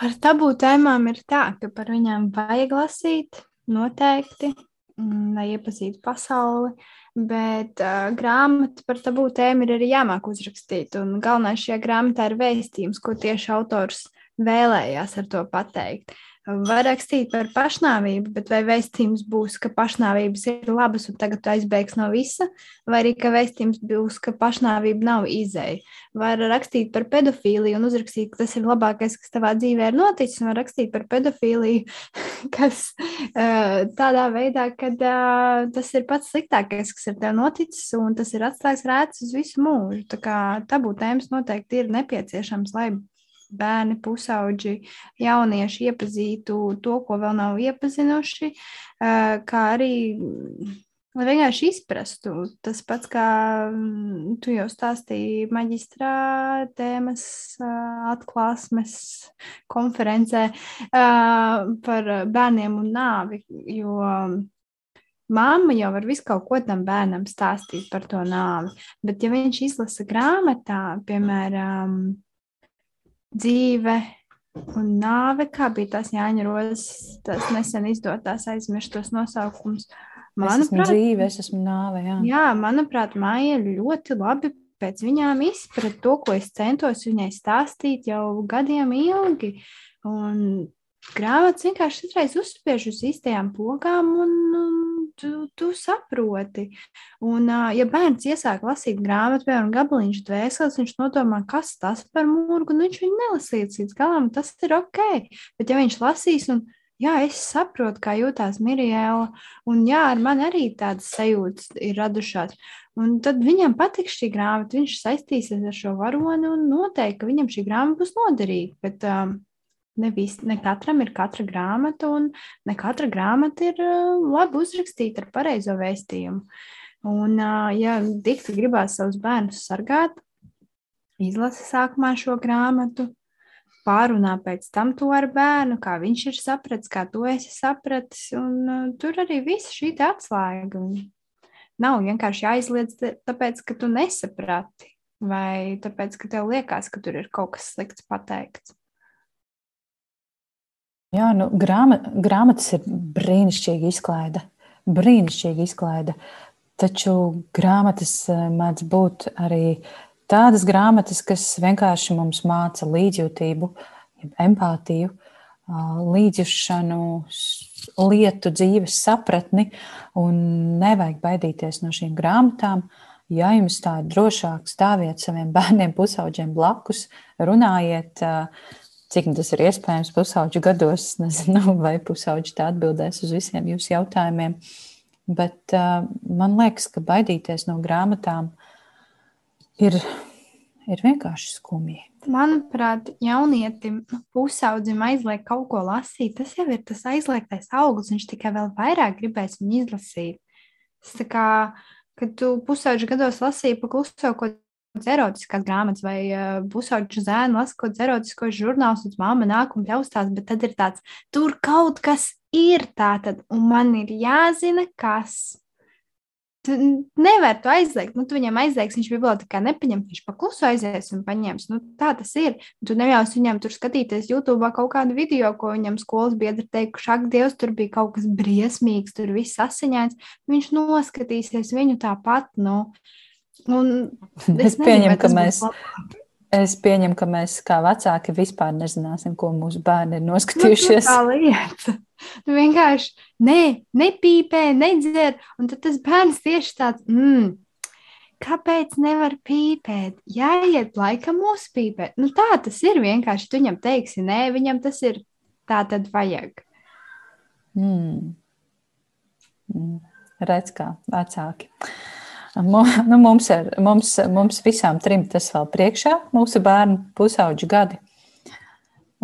Ar tabū tēmām ir tā, ka par viņām vajag lasīt noteikti, Mm, lai iepazītu pasauli. Bet uh, grāmata par tabū tēmu ir arī jāmāk uzrakstīt. Un galvenais šajā grāmatā ir vēstījums, ko tieši autors vēlējās ar to pateikt var rakstīt par pašnāvību, bet vai vēstījums būs, ka pašnāvības ir labas un tagad aizbēgs no visa, vai arī ka vēstījums būs, ka pašnāvība nav izēja. Var rakstīt par pedofīliju un uzrakstīt, ka tas ir labākais, kas tavā dzīvē ir noticis, un var rakstīt par pedofīliju, kas tādā veidā, ka tas ir pats sliktākais, kas ir tev noticis, un tas ir atstājis rēts uz visu mūžu. Tā kā tabū tēmas noteikti ir nepieciešams, lai bērni, pusauģi, jaunieši iepazītu to, ko vēl nav iepazinuši, kā arī lai vienkārši izprastu. Tas pats, kā mm, tu jau stāstīji maģistrā tēmas atklāsmes konferencē par bērniem un nāvi, jo Māma jau var visu kaut ko tam bērnam stāstīt par to nāvi, bet ja viņš izlasa grāmatā, piemēram, dzīve un nāve, kā bija tās Jāņa Rozes, tās nesen izdotās aizmirstos nosaukums. Manuprāt, es esmu dzīve, es esmu nāve. Jā, jā manuprāt, Māja ļoti labi pēc viņām izprat to, ko es centos viņai stāstīt jau gadiem ilgi. Un grāmatas vienkārši citreiz uzspiež uz īstajām pogām un, un tu, tu saproti. Un, ja bērns iesāk lasīt grāmatu, piemēram, gabaliņš dvēseles, viņš nodomā, kas tas par mūrgu, un viņš viņu nelasīs līdz galam, tas ir ok. Bet ja viņš lasīs un jā, es saprotu, kā jūtās Mirjēla, un jā, ar mani arī tādas sajūtas ir radušās. Un tad viņam patiks šī grāmata, viņš saistīsies ar šo varoni un noteikti, viņam šī grāmata būs noderīga. Bet, um, Ne, vis, ne katram ir katra grāmata, un ne katra grāmata ir uh, labi uzrakstīta ar pareizo vēstījumu. Un, uh, ja dikti gribās savus bērnus sargāt, izlasi sākumā šo grāmatu, pārunā pēc tam to ar bērnu, kā viņš ir sapratis, kā tu esi sapratis. Un, uh, tur arī viss šī atslēga. Nav vienkārši jāizliedz, tāpēc, ka tu nesaprati, vai tāpēc, ka tev liekas, ka tur ir kaut kas slikts pateikts. Jā, nu, grāma, grāmatas ir brīnišķīga izklaide. Brīnišķīga izklaide. Taču grāmatas eh, mēdz būt arī tādas grāmatas, kas vienkārši mums māca līdzjūtību, empātiju, līdzjūšanu, lietu dzīves sapratni. Nevajag baidīties no šīm grāmatām. Ja jums tā ir drošāk, stāviet saviem bērniem, pusauģiem blakus, runājiet. Uh, cik tas ir iespējams pusauģu gados. Es nezinu, vai pusauģi tā atbildēs uz visiem jūsu jautājumiem. Bet uh, man liekas, ka baidīties no grāmatām ir, ir vienkārši skumji. Manuprāt, jaunietim, nu, pusaudzim aizliegt kaut ko lasīt, tas jau ir tas aizliegtais auglis. Viņš tikai vēl vairāk gribēs viņu izlasīt. Tas tā kā, kad tu pusauģu gados lasīji pa kluso kaut kādas erotiskas grāmatas, vai uh, pusauģu zēnu lasa kaut kādas erotiskos žurnālus, un mamma nāk un pļaustās, bet tad ir tāds, tur kaut kas ir tāds, un man ir jāzina, kas. Tu nevari to aizliegt. Nu, tu viņam aizliegsi, viņš bibliotekā nepaņems, viņš pakluso aizies un paņems. Nu, tā tas ir. Tu neļausi viņam tur skatīties YouTube kaut kādu video, ko viņam skolas biedri teikuši, ak, Dievs, tur bija kaut kas briesmīgs, tur viss asiņains. Viņš noskatīsies viņu tāpat. Nu. Un es, es pieņemu, ka mēs. Labāk. Es pieņemu, ka mēs kā vecāki vispār nezināsim, ko mūsu bērni ir nu, noskatījušies. Nu, tā lieta. Nu, vienkārši nē, nepīpē, nedzer. Un tad tas bērns tieši tāds, mm, kāpēc nevar pīpēt? Jāiet laikam uzpīpēt. Nu, tā tas ir vienkārši. Tu viņam teiksi, nē, viņam tas ir tā tad vajag. Mm. Mm. Redz, kā vecāki. Nu, mums, ir, mums, mums visām trim tas vēl priekšā, mūsu bērnu pusauģu gadi.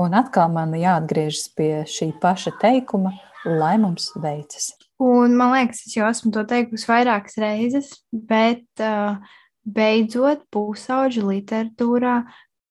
Un atkal man jāatgriežas pie šī paša teikuma, lai mums veicas. Un, man liekas, es jau esmu to teikusi vairākas reizes, bet uh, beidzot pusauģu literatūrā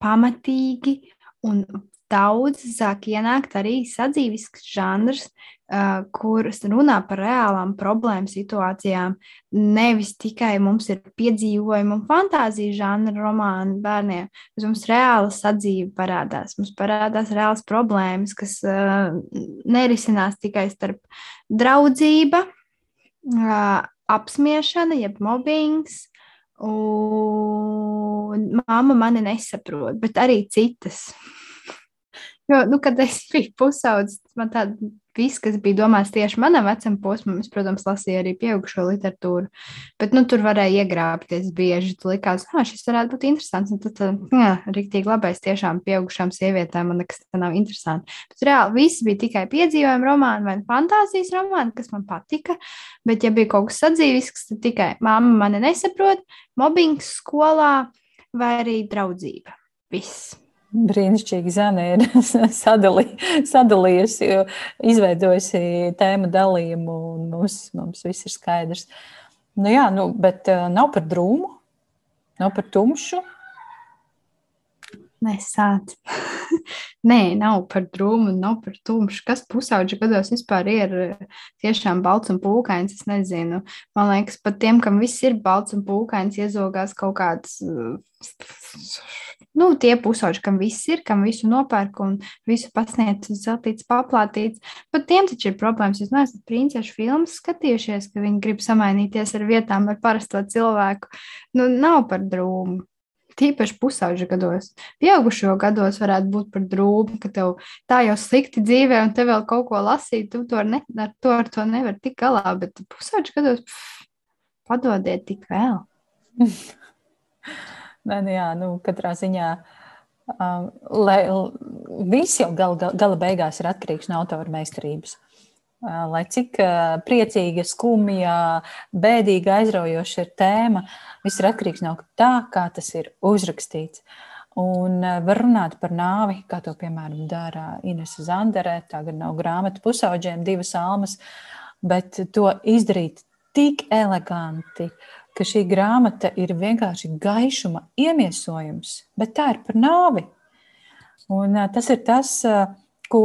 pamatīgi un daudz sāk ienākt arī sadzīvisks žanrs, uh, kurš runā par reālām problēmu situācijām. Nevis tikai mums ir piedzīvojumi un fantāzija žanra romāni bērniem, bet mums reāla sadzīve parādās. Mums parādās reāls problēmas, kas uh, nerisinās tikai starp draudzība, uh, apspiešana, jeb mobbings. Un mamma mani nesaprot, bet arī citas. Jo, nu, kad es biju pusaudzis, man tāda viss, kas bija domāts tieši manam vecam posmam, es, protams, lasīju arī pieaugušo literatūru, bet nu, tur varēja iegrābties bieži. Tur likās, ka šis varētu būt interesants. Un tad, jā, rīktīgi labais tiešām pieaugušām sievietēm, un nekas tā nav interesanti. Bet reāli viss bija tikai piedzīvojumi romāni vai fantāzijas romāni, kas man patika, bet ja bija kaut kas sadzīvisks, tad tikai mamma mani nesaprot, mobbings skolā vai arī draudzība. Viss. Brīnišķīgi Zana ir sadalī, sadalījusi, izveidojusi tēmu dalījumu, un mums, mums viss ir skaidrs. Nu, jā, nu, bet uh, nav par drūmu, nav par tumšu. Nesāc. Nē, nav par drūmu, nav par tumšu. Kas pusauģa gados vispār ir tiešām balts un pūkains, es nezinu. Man liekas, pat tiem, kam viss ir balts un pūkains, iezogās kaut kāds nu, tie pusauģi, kam viss ir, kam visu nopērk un visu pasniedz zeltīts, paplātīts. Pat tiem taču ir problēmas. Jūs neesat princešu filmas skatījušies, ka viņi grib samainīties ar vietām ar parasto cilvēku. Nu, nav par drūmu. Tīpaši pusauģa gados. Pieaugušo gados varētu būt par drūmu, ka tev tā jau slikti dzīvē, un te vēl kaut ko lasīt, tu to ne, ar to, ar to nevar tik galā. Bet pusauģa gados pff, padodiet tik vēl. Nē, nu jā, nu, katrā ziņā. Um, lai, viss jau gala, gala beigās ir atkarīgs no autora meistarības. Uh, lai cik uh, priecīga, skumja, bēdīga, aizraujoša ir tēma, viss ir atkarīgs no tā, kā tas ir uzrakstīts. Un var runāt par nāvi, kā to piemēram dara Inese Zandere. Tagad nav grāmata pusauģiem, divas almas, bet to izdarīt tik eleganti, uh, ka šī grāmata ir vienkārši gaišuma iemiesojums, bet tā ir par nāvi. Un, tas ir tas, ko,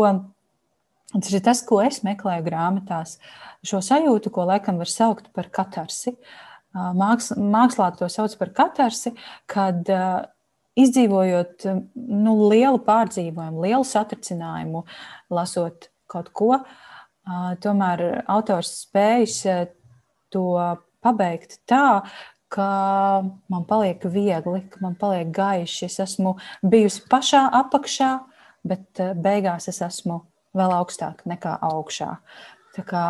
tas ir tas, ko es meklēju grāmatās. Šo sajūtu, ko laikam var saukt par katarsi. Māks, mākslā to sauc par katarsi, kad izdzīvojot nu, lielu pārdzīvojumu, lielu satricinājumu, lasot kaut ko, tomēr autors spējas to pabeigt tā, ka man paliek viegli, ka man paliek gaiši. Es esmu bijusi pašā apakšā, bet eh, beigās es esmu vēl augstāk nekā augšā. Tā kā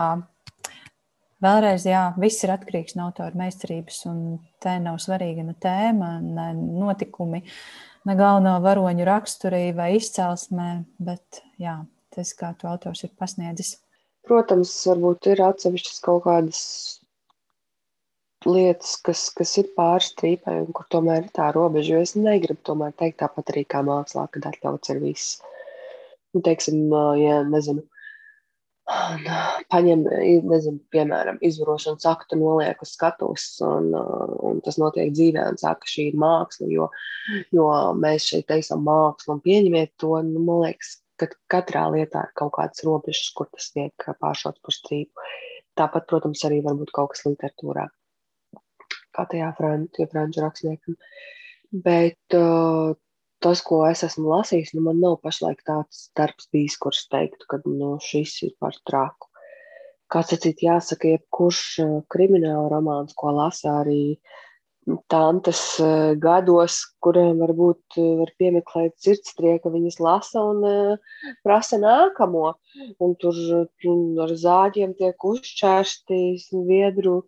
vēlreiz, jā, viss ir atkarīgs no autora meistarības, un te nav svarīga ne tēma, ne notikumi, ne galveno varoņu raksturī vai izcelsmē, bet jā, tas, kā to autors ir pasniedzis. Protams, varbūt ir atsevišķas kaut kādas lietas, kas, kas ir pārstrīpai un kur tomēr ir tā robeža. Jo es negribu tomēr teikt tāpat arī kā mākslā, kad atļauts ir viss. Nu, teiksim, ja nezinu, paņem, nezinu, piemēram, izvarošanas aktu noliek uz skatuves, un, un tas notiek dzīvē, un saka, ka šī ir māksla, jo, jo mēs šeit teicam mākslu, un pieņemiet to, nu, man liekas, ka katrā lietā ir kaut kādas robežas, kur tas tiek pāršots par strīpu. Tāpat, protams, arī var būt kaut kas literatūrā kā tajā franču, franču rakstniekam. Bet uh, tas, ko es esmu lasījis, nu, man nav pašlaik tāds darbs bijis, kurš teiktu, ka nu, šis ir par traku. Kāds cits jāsaka, jebkurš uh, krimināla romāns, ko lasa arī tantes eh, gados, kuriem varbūt eh, var piemeklēt sirdstrieka, viņas lasa un uh, prasa nākamo. Un tur ar zāģiem tiek uzšķērsti viedru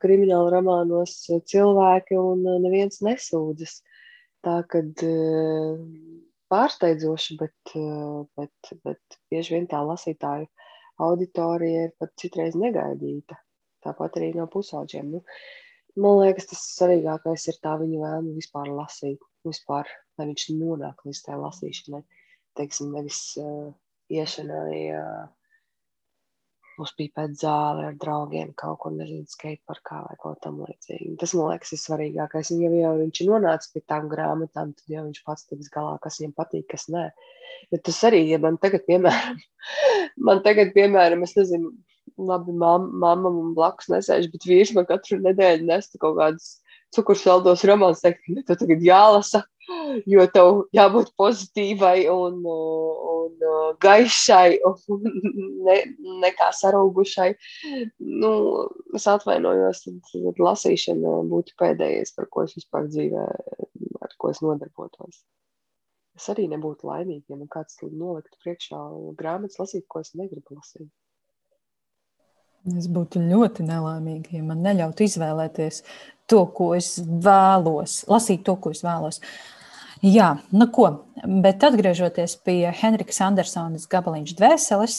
krimināla romānos cilvēki un neviens nesūdzas. Tā kad pārsteidzoši, bet, bet, bet bieži vien tā lasītāju auditorija ir pat citreiz negaidīta. Tāpat arī no pusauģiem. Nu, Man liekas, tas svarīgākais ir tā viņa vēlme vispār lasīt, vispār, lai viņš nonāk līdz tai lasīšanai. Teiksim, nevis uh, iešanai uh, uzpīpēt zāli ar draugiem, kaut ko nezinu, skateparkā vai kaut tam līdzīgi. Tas, man liekas, ir svarīgākais. Ja jau viņš ir nonācis pie tām grāmatām, tad jau viņš pats tiks galā, kas viņam patīk, kas nē. Bet tas arī, ja man tagad, piemēram, man tagad, piemēram, es nezinu, labi, mamma, mamma man blakus nesēž, bet vīrs man katru nedēļu nesta kaut kādus cukursaldos romāns, teikt, ka tev tagad jālasa, jo tev jābūt pozitīvai un, un, gaišai un ne, nekā sarūgušai. Nu, es atvainojos, tad, tad lasīšana būtu pēdējais, par ko es vispār dzīvē, ar ko es nodarbotos. Es arī nebūtu laimīga, ja man kāds noliktu priekšā grāmatas lasīt, ko es negribu lasīt. Es būtu ļoti nelaimīga, ja man neļautu izvēlēties to, ko es vēlos, lasīt to, ko es vēlos. Jā, nu ko, bet atgriežoties pie Henrikas Andersonas gabaliņš dvēseles,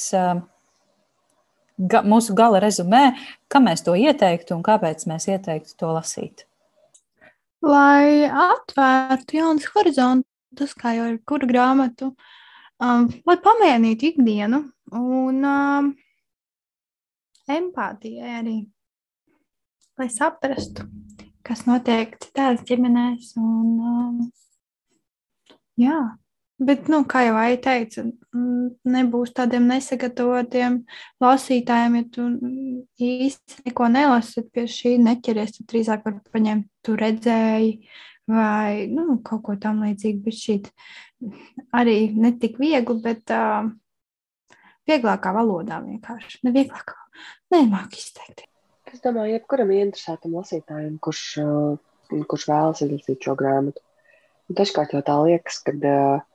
ga, mūsu gala rezumē, kam mēs to ieteiktu un kāpēc mēs ieteiktu to lasīt? Lai atvērtu jaunas horizontus, kā jau ir kura grāmatu, um, lai pamēģinātu ikdienu un um, empātijai arī, lai saprastu, kas notiek citās ģimenēs. Un, um, jā, bet, nu, kā jau Aija teica, nebūs tādiem nesagatavotiem lasītājiem, ja tu īsti neko nelasi pie šī neķeries, tad drīzāk var paņemt, tu redzēji. Vai nu, kaut ko tam līdzīgu, bet šī arī ne tik viegli, bet uh, vieglākā valodā vienkārši. Ne vieglākā nemāku izteikt. Es domāju, jebkuram interesētam lasītājam, kurš, uh, kurš vēlas izlasīt šo grāmatu, dažkārt jau tā liekas, ka uh,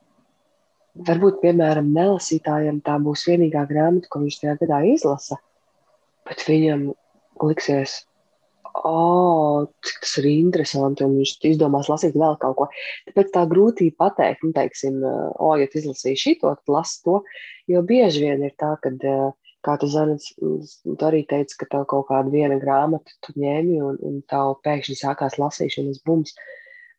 varbūt, piemēram, nelasītājam tā būs vienīgā grāmata, ko viņš tajā gadā izlasa, bet viņam liksies, oh, cik tas ir interesanti, un viņš izdomās lasīt vēl kaut ko. Tāpēc tā grūtība pateikt, nu, teiksim, o, ja tu izlasīji šito, tad lasi to, jo bieži vien ir tā, ka kā tu zini, tu arī teici, ka tev kaut kāda viena grāmata tu ņēmi un, un tev pēkšņi sākās lasīšanas bums.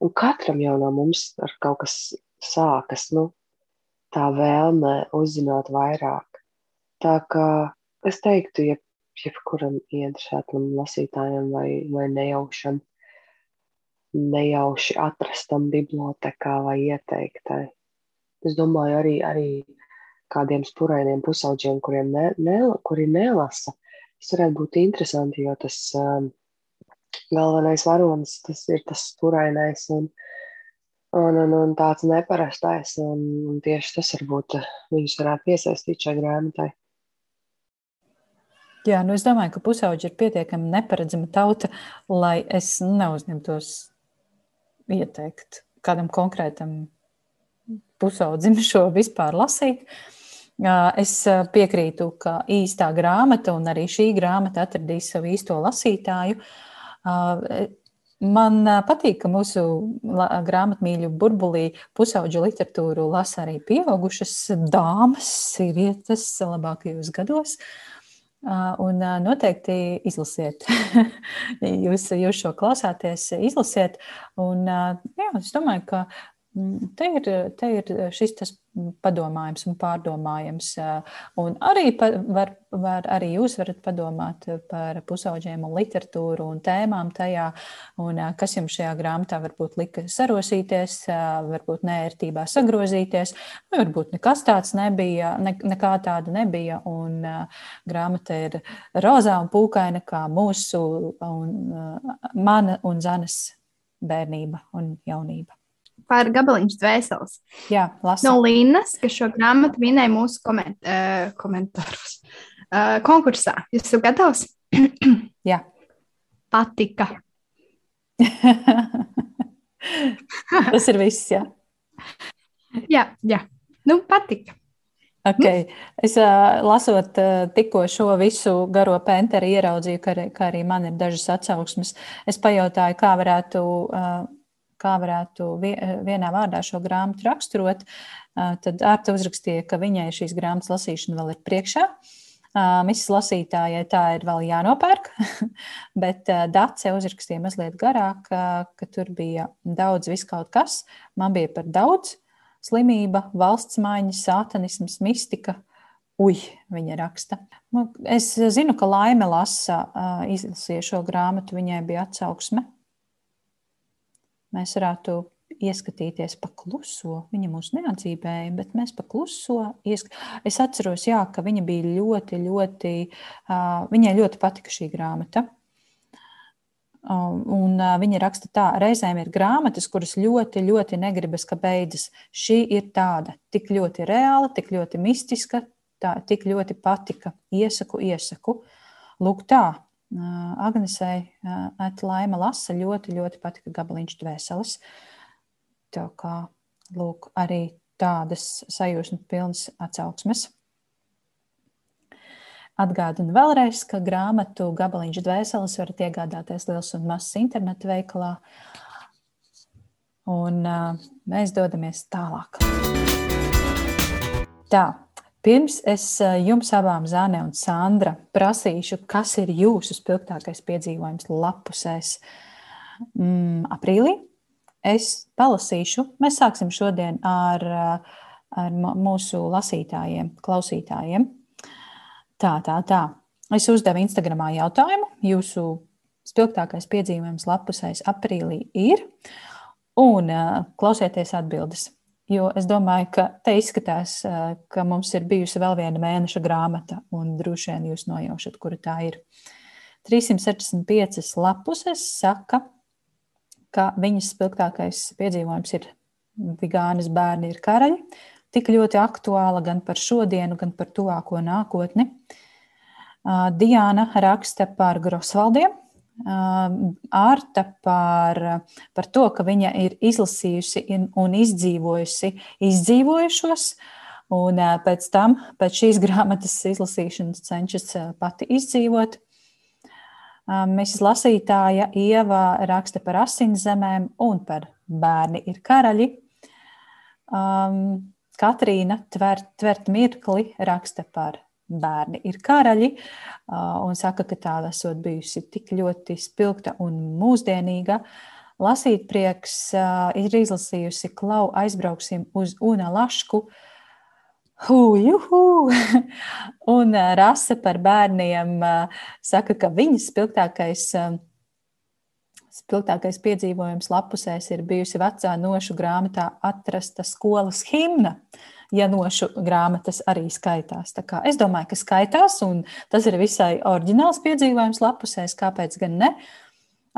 Un katram jau no mums ar kaut kas sākas, nu, tā vēlme uzzināt vairāk. Tā kā es teiktu, ja jebkuram iedršētam lasītājam vai, vai nejaušam, nejauši atrastam bibliotekā vai ieteiktai. Es domāju, arī, arī kādiem spurainiem pusauģiem, kuriem ne, ne, kuri nelasa. Tas varētu būt interesanti, jo tas um, galvenais varonis tas ir tas spurainais un, un, un, un tāds neparastais. Un, un tieši tas varbūt viņus varētu piesaistīt šai grāmatai. Jā, nu es domāju, ka pusauģi ir pietiekami neparedzama tauta, lai es neuzņemtos ieteikt kādam konkrētam pusaudzim šo vispār lasīt. Uh, Es piekrītu, ka īstā grāmata un arī šī grāmata atradīs savu īsto lasītāju. Man patīk, ka mūsu grāmatmīļu burbulī pusauģu literatūru lasa arī pieaugušas dāmas, sievietes labākajos gados. Un noteikti izlasiet. jūs, jūs šo klausāties, izlasiet. Un, jā, es domāju, ka te ir, te ir šis tas padomājums un pārdomājums. Un arī, var, var, arī jūs varat padomāt par pusauģiem un literatūru un tēmām tajā, un kas jums šajā grāmatā varbūt lika sarosīties, varbūt nērtībā sagrozīties, varbūt nekas tāds nebija, ne, nekā tāda nebija, un grāmata ir rozā un pūkaina kā mūsu un mana un Zanes bērnība un jaunība par gabaliņš dvēseles. Jā, lasu. No Līnas, kas šo grāmatu minēja mūsu koment, uh, komentāros. Uh, konkursā. Jūs esat gatavs? Jā. Patika. Tas ir viss, jā. Jā, jā. Nu, patika. Okay. Es uh, lasot uh, tikko šo visu garo penteri, ieraudzīju, ka, ka arī man ir dažas atsauksmes. Es pajautāju, kā varētu uh, kā varētu vienā vārdā šo grāmatu raksturot, tad Ārta uzrakstīja, ka viņai šīs grāmatas lasīšana vēl ir priekšā. Misijas lasītājai tā ir vēl jānopērk, bet Dace uzrakstīja mazliet garāk, ka tur bija daudz viskaut kas. Man bija par daudz slimība, valsts maiņa, sātanisms, mistika. Ui, viņa raksta. Nu, es zinu, ka Laime lasa, izlasīja šo grāmatu, viņai bija atsauksme mēs varētu ieskatīties pa kluso. Viņa mūs neatzīmēja, bet mēs pa kluso ieskatīties. Es atceros, jā, ka viņa bija ļoti, ļoti, uh, viņai ļoti patika šī grāmata. Un uh, viņa raksta tā, reizēm ir grāmatas, kuras ļoti, ļoti negribas, ka beidzas. Šī ir tāda, tik ļoti reāla, tik ļoti mistiska, tā, tik ļoti patika. Iesaku, iesaku. Lūk, tā, Agnesei Laima lasa ļoti, ļoti patika gabaliņš dvēseles. Tā kā, lūk, arī tādas sajūsmas pilnas atsauksmes. Atgādinu vēlreiz, ka grāmatu gabaliņš dvēseles varat iegādāties liels un mazs internetu veikalā. Un uh, mēs dodamies tālāk. Tā, Pirms es eh, jums abām, Zāne un Sandra, prasīšu, kas ir jūsu spilgtākais piedzīvojums lapusēs mm, aprīlī. Es palasīšu, mēs sāksim šodien ar, eh, ar mūsu lasītājiem, klausītājiem. Tā, tā, tā. Es uzdevu Instagramā jautājumu. Jūsu spilgtākais piedzīvojums lapusēs aprīlī ir. Un uh, klausieties atbildes. Jo es domāju, ka te izskatās, ka mums ir bijusi vēl viena mēneša grāmata, un droši vien jūs nojaušat, kura tā ir. 365 lapuses saka, ka viņas spilgtākais piedzīvojums ir Vigānas bērni ir karaļi. Tik ļoti aktuāla gan par šodienu, gan par tuvāko nākotni. Diana raksta par Grosvaldiem, Ārta par, par to, ka viņa ir izlasījusi un izdzīvojusi izdzīvojušos, un pēc tam, pēc šīs grāmatas izlasīšanas, cenšas pati izdzīvot. Mēs lasītāja Ieva raksta par asinszemēm un par bērni ir karaļi. Katrīna tvert, tvert mirkli raksta par bērni ir karaļi, un saka, ka tā esot bijusi tik ļoti spilgta un mūsdienīga. Lasīt prieks ir izlasījusi Klau aizbrauksim uz Una Lašku. Hu, juhu! un rasa par bērniem saka, ka viņas spilgtākais spilgtākais piedzīvojums lapusēs ir bijusi vecā nošu grāmatā atrasta skolas himna. Uh, ja nošu grāmatas arī skaitās. Es domāju, ka skaitās, un tas ir visai oriģināls piedzīvojums lapusēs, kāpēc gan ne.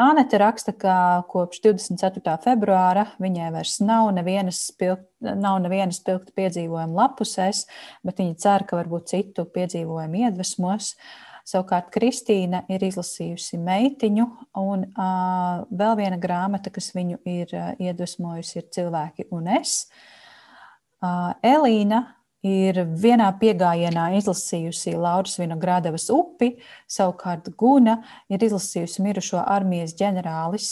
Anete raksta, ka kopš 24. februāra viņai vairs nav nevienas spilgta, nav nevienas spilgta piedzīvojuma lapusēs, bet viņa cer, ka varbūt citu piedzīvojumu iedvesmos. Savukārt Kristīna ir izlasījusi meitiņu, un uh, vēl viena grāmata, kas viņu ir iedvesmojusi, ir Cilvēki un es. Uh, Elīna ir vienā piegājienā izlasījusi Lauras Vinogradevas upi, savukārt Guna ir izlasījusi mirušo armijas ģenerālis.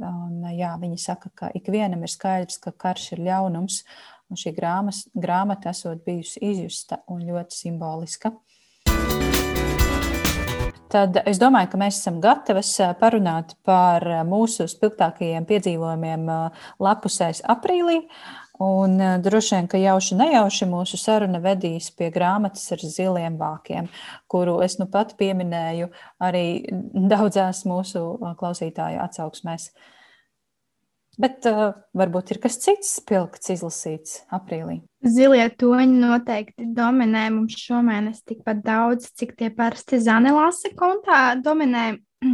Un, jā, viņa saka, ka ikvienam ir skaidrs, ka karš ir ļaunums, un šī grāmas, grāmata esot bijusi izjusta un ļoti simboliska. tad es domāju, ka mēs esam gatavas parunāt par mūsu spilgtākajiem piedzīvojumiem lapusēs aprīlī. Un droši vien, ka jauši nejauši mūsu saruna vedīs pie grāmatas ar ziliem vākiem, kuru es nu pat pieminēju arī daudzās mūsu klausītāju atsauksmēs. Bet uh, varbūt ir kas cits spilgts izlasīts aprīlī. Zilie toņi noteikti dominē mums šomēnes tikpat daudz, cik tie parasti Zanelāsa kontā dominē.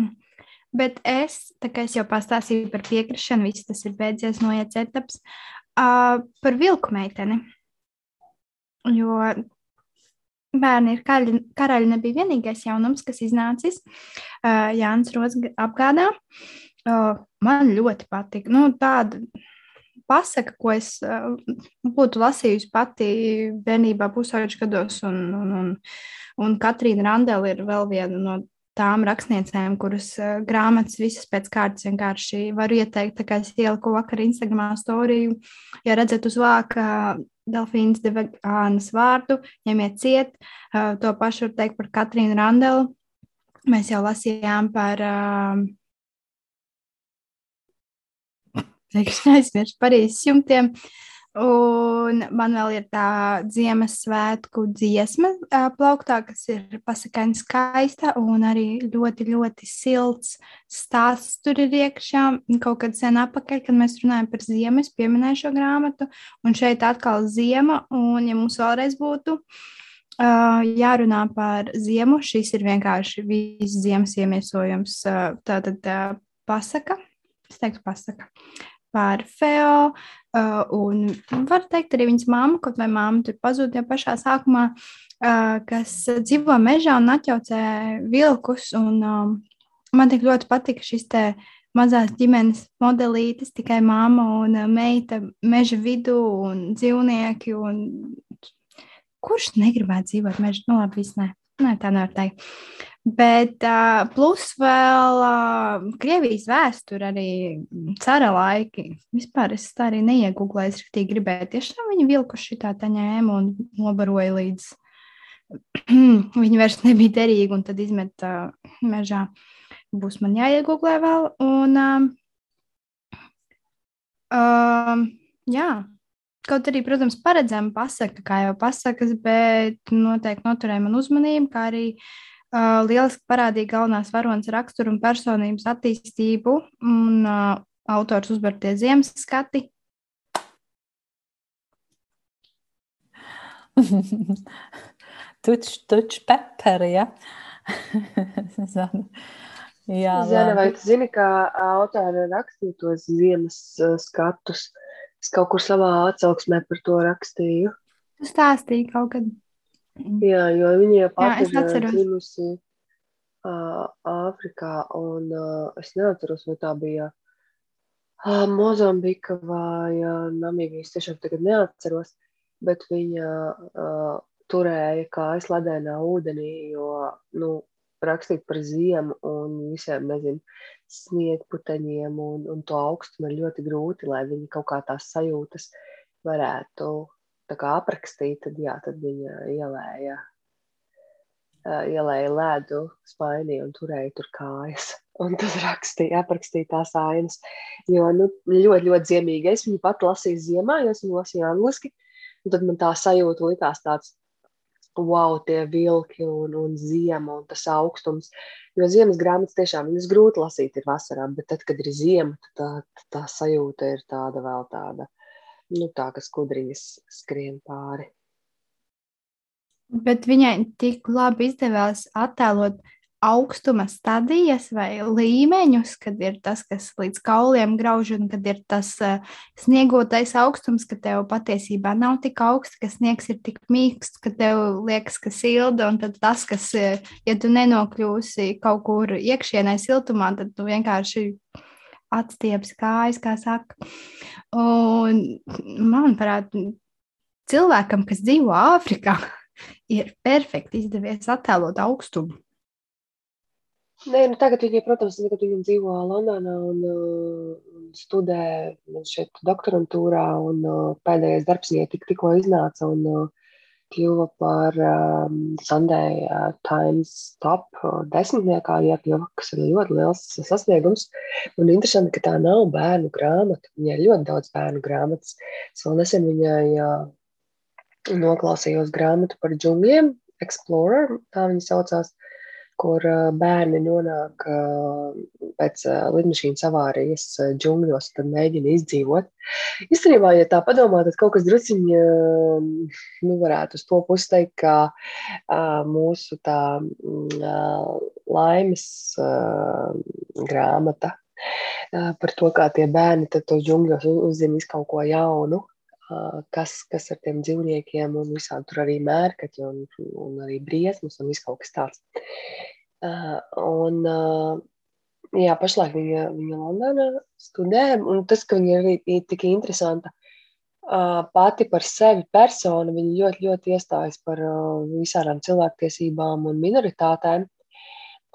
Bet es, tā kā es jau pastāstīju par piekrišanu, viss tas ir beidzies, noiets etaps, uh, par vilku meiteni. Jo bērni ir karaļi, karaļi nebija vienīgais jaunums, kas iznācis uh, Jānis Rods apgādā. Uh, man ļoti patika. Nu, tāda pasaka, ko es uh, būtu lasījusi pati bērnībā, pusauģis gados, un, un, un, un Katrīna Randela ir vēl viena no tām rakstniecēm, kuras uh, grāmatas visas pēc kārtas vienkārši varu ieteikt. Tā kā es ieliku vakar Instagramā storiju, ja redzat uz vāka Delfīnas Devagānas vārdu, ņemiet ciet. Uh, to pašu var teikt par Katrīnu Randelu. Mēs jau lasījām par uh, teikšu, aizmirst Parīzes jumtiem. Un man vēl ir tā Ziemassvētku dziesma, plauktā, kas ir pasakaini skaista un arī ļoti, ļoti silts stāsts tur ir iekšā. Kaut kad sen apakaļ, kad mēs runājam par ziemu, es pieminēju šo grāmatu, un šeit atkal ziema, un ja mums vēlreiz būtu uh, jārunā par ziemu, šis ir vienkārši viss ziemas iemiesojums, uh, tātad uh, pasaka, es teiktu pasaka par Feo. Uh, un var teikt, arī viņas mamma, kaut vai mamma tur pazuda jau pašā sākumā, uh, kas dzīvo mežā un atjaucē vilkus. Un, um, man tik ļoti patika šis te mazās ģimenes modelītes, tikai mamma un meita meža vidū un dzīvnieki. Un... Kurš negribētu dzīvot mežā? Nu, labi, viss ne. Nē, tā nevar teikt. Bet uh, plus vēl uh, Krievijas vēsture, arī cara laiki. Vispār es tā arī neiegūlēju, es rīktīgi gribēju. Tiešām viņi vilku šitā tā ņēma un nobaroja līdz viņi vairs nebija derīgi un tad izmet uh, mežā. Būs man jāiegūlē vēl. Un, uh, uh, jā, Kaut arī, protams, paredzama pasaka, kā jau pasakas, bet noteikti noturēja man uzmanību, kā arī uh, lieliski parādīja galvenās varonas raksturu un personības attīstību, un uh, autors uzbartie ziemas skati. tuč, tuč peperi, ja? Jā, Zana, vai tu zini, kā autori rakstīja tos ziemas uh, skatus? Uh, Es kaut kur savā atsauksmē par to rakstīju. Tu stāstīji kaut kad. Jā, jo viņa pati ir dzimusi uh, Āfrikā, un uh, es neatceros, vai tā bija uh, Mozambika vai uh, Namībijas, tiešām tagad neatceros, bet viņa uh, turēja kājas ledēnā ūdenī, jo, nu, rakstīt par ziemu un visiem, nezinu, sniegputeņiem un, un to augstumu ir ļoti grūti, lai viņi kaut kā tās sajūtas varētu kā, aprakstīt. Tad, jā, tad viņa ielēja, ielēja ledu spainī un turēja tur kājas. Un tad rakstīja, aprakstīja tās ainas. Jo nu, ļoti, ļoti ziemīgi. Es viņu pat lasīju ziemā, jo es viņu lasīju angliski. Un tad man tā sajūta likās tāds wow, tie vilki un, un ziema un tas augstums. Jo ziemas grāmatas tiešām viņas grūti lasīt ir vasarā, bet tad, kad ir ziema, tā, tā sajūta ir tāda vēl tāda, nu tā, kas kudriņas skrien pāri. Bet viņai tik labi izdevās attēlot augstuma stadijas vai līmeņus, kad ir tas, kas līdz kauliem grauž, un kad ir tas uh, sniegotais augstums, ka tev patiesībā nav tik augsts, ka sniegs ir tik mīksts, ka tev liekas, ka silda, un tad tas, kas, uh, ja tu nenokļūsi kaut kur iekšienē siltumā, tad tu vienkārši atstieps kājas, kā saka. Un, manuprāt, cilvēkam, kas dzīvo Āfrikā, ir perfekti izdevies attēlot augstumu. Nē, nu tagad viņi, protams, tagad viņi dzīvo Londonā un, uh, studē šeit doktorantūrā, un uh, pēdējais darbs viņai tik, tikko iznāca, un uh, kļuva par um, Sunday uh, Times top desmitniekā iekļuva, kas ir ļoti liels sasniegums. Un interesanti, ka tā nav bērnu grāmata. Viņai ir ļoti daudz bērnu grāmatas. Es vēl nesen viņai uh, noklausījos grāmatu par džungļiem, Explorer, tā viņa saucās kur bērni nonāk pēc lidmašīnas avārijas džungļos, tad mēģina izdzīvot. Īstenībā, ja tā padomā, tad kaut kas drusciņi, nu, varētu uz to pusi teikt, ka mūsu tā laimes grāmata par to, kā tie bērni tos džungļos uzzina kaut ko jaunu, kas, kas ar tiem dzīvniekiem un visādi tur arī mērkaķi un, un arī briesmas un viss kaut kas tāds. Un, jā, pašlaik viņa, viņa Londonā studē, un tas, ka viņa ir arī tik interesanta pati par sevi persona, viņa ļoti, ļoti iestājas par visādām cilvēktiesībām un minoritātēm.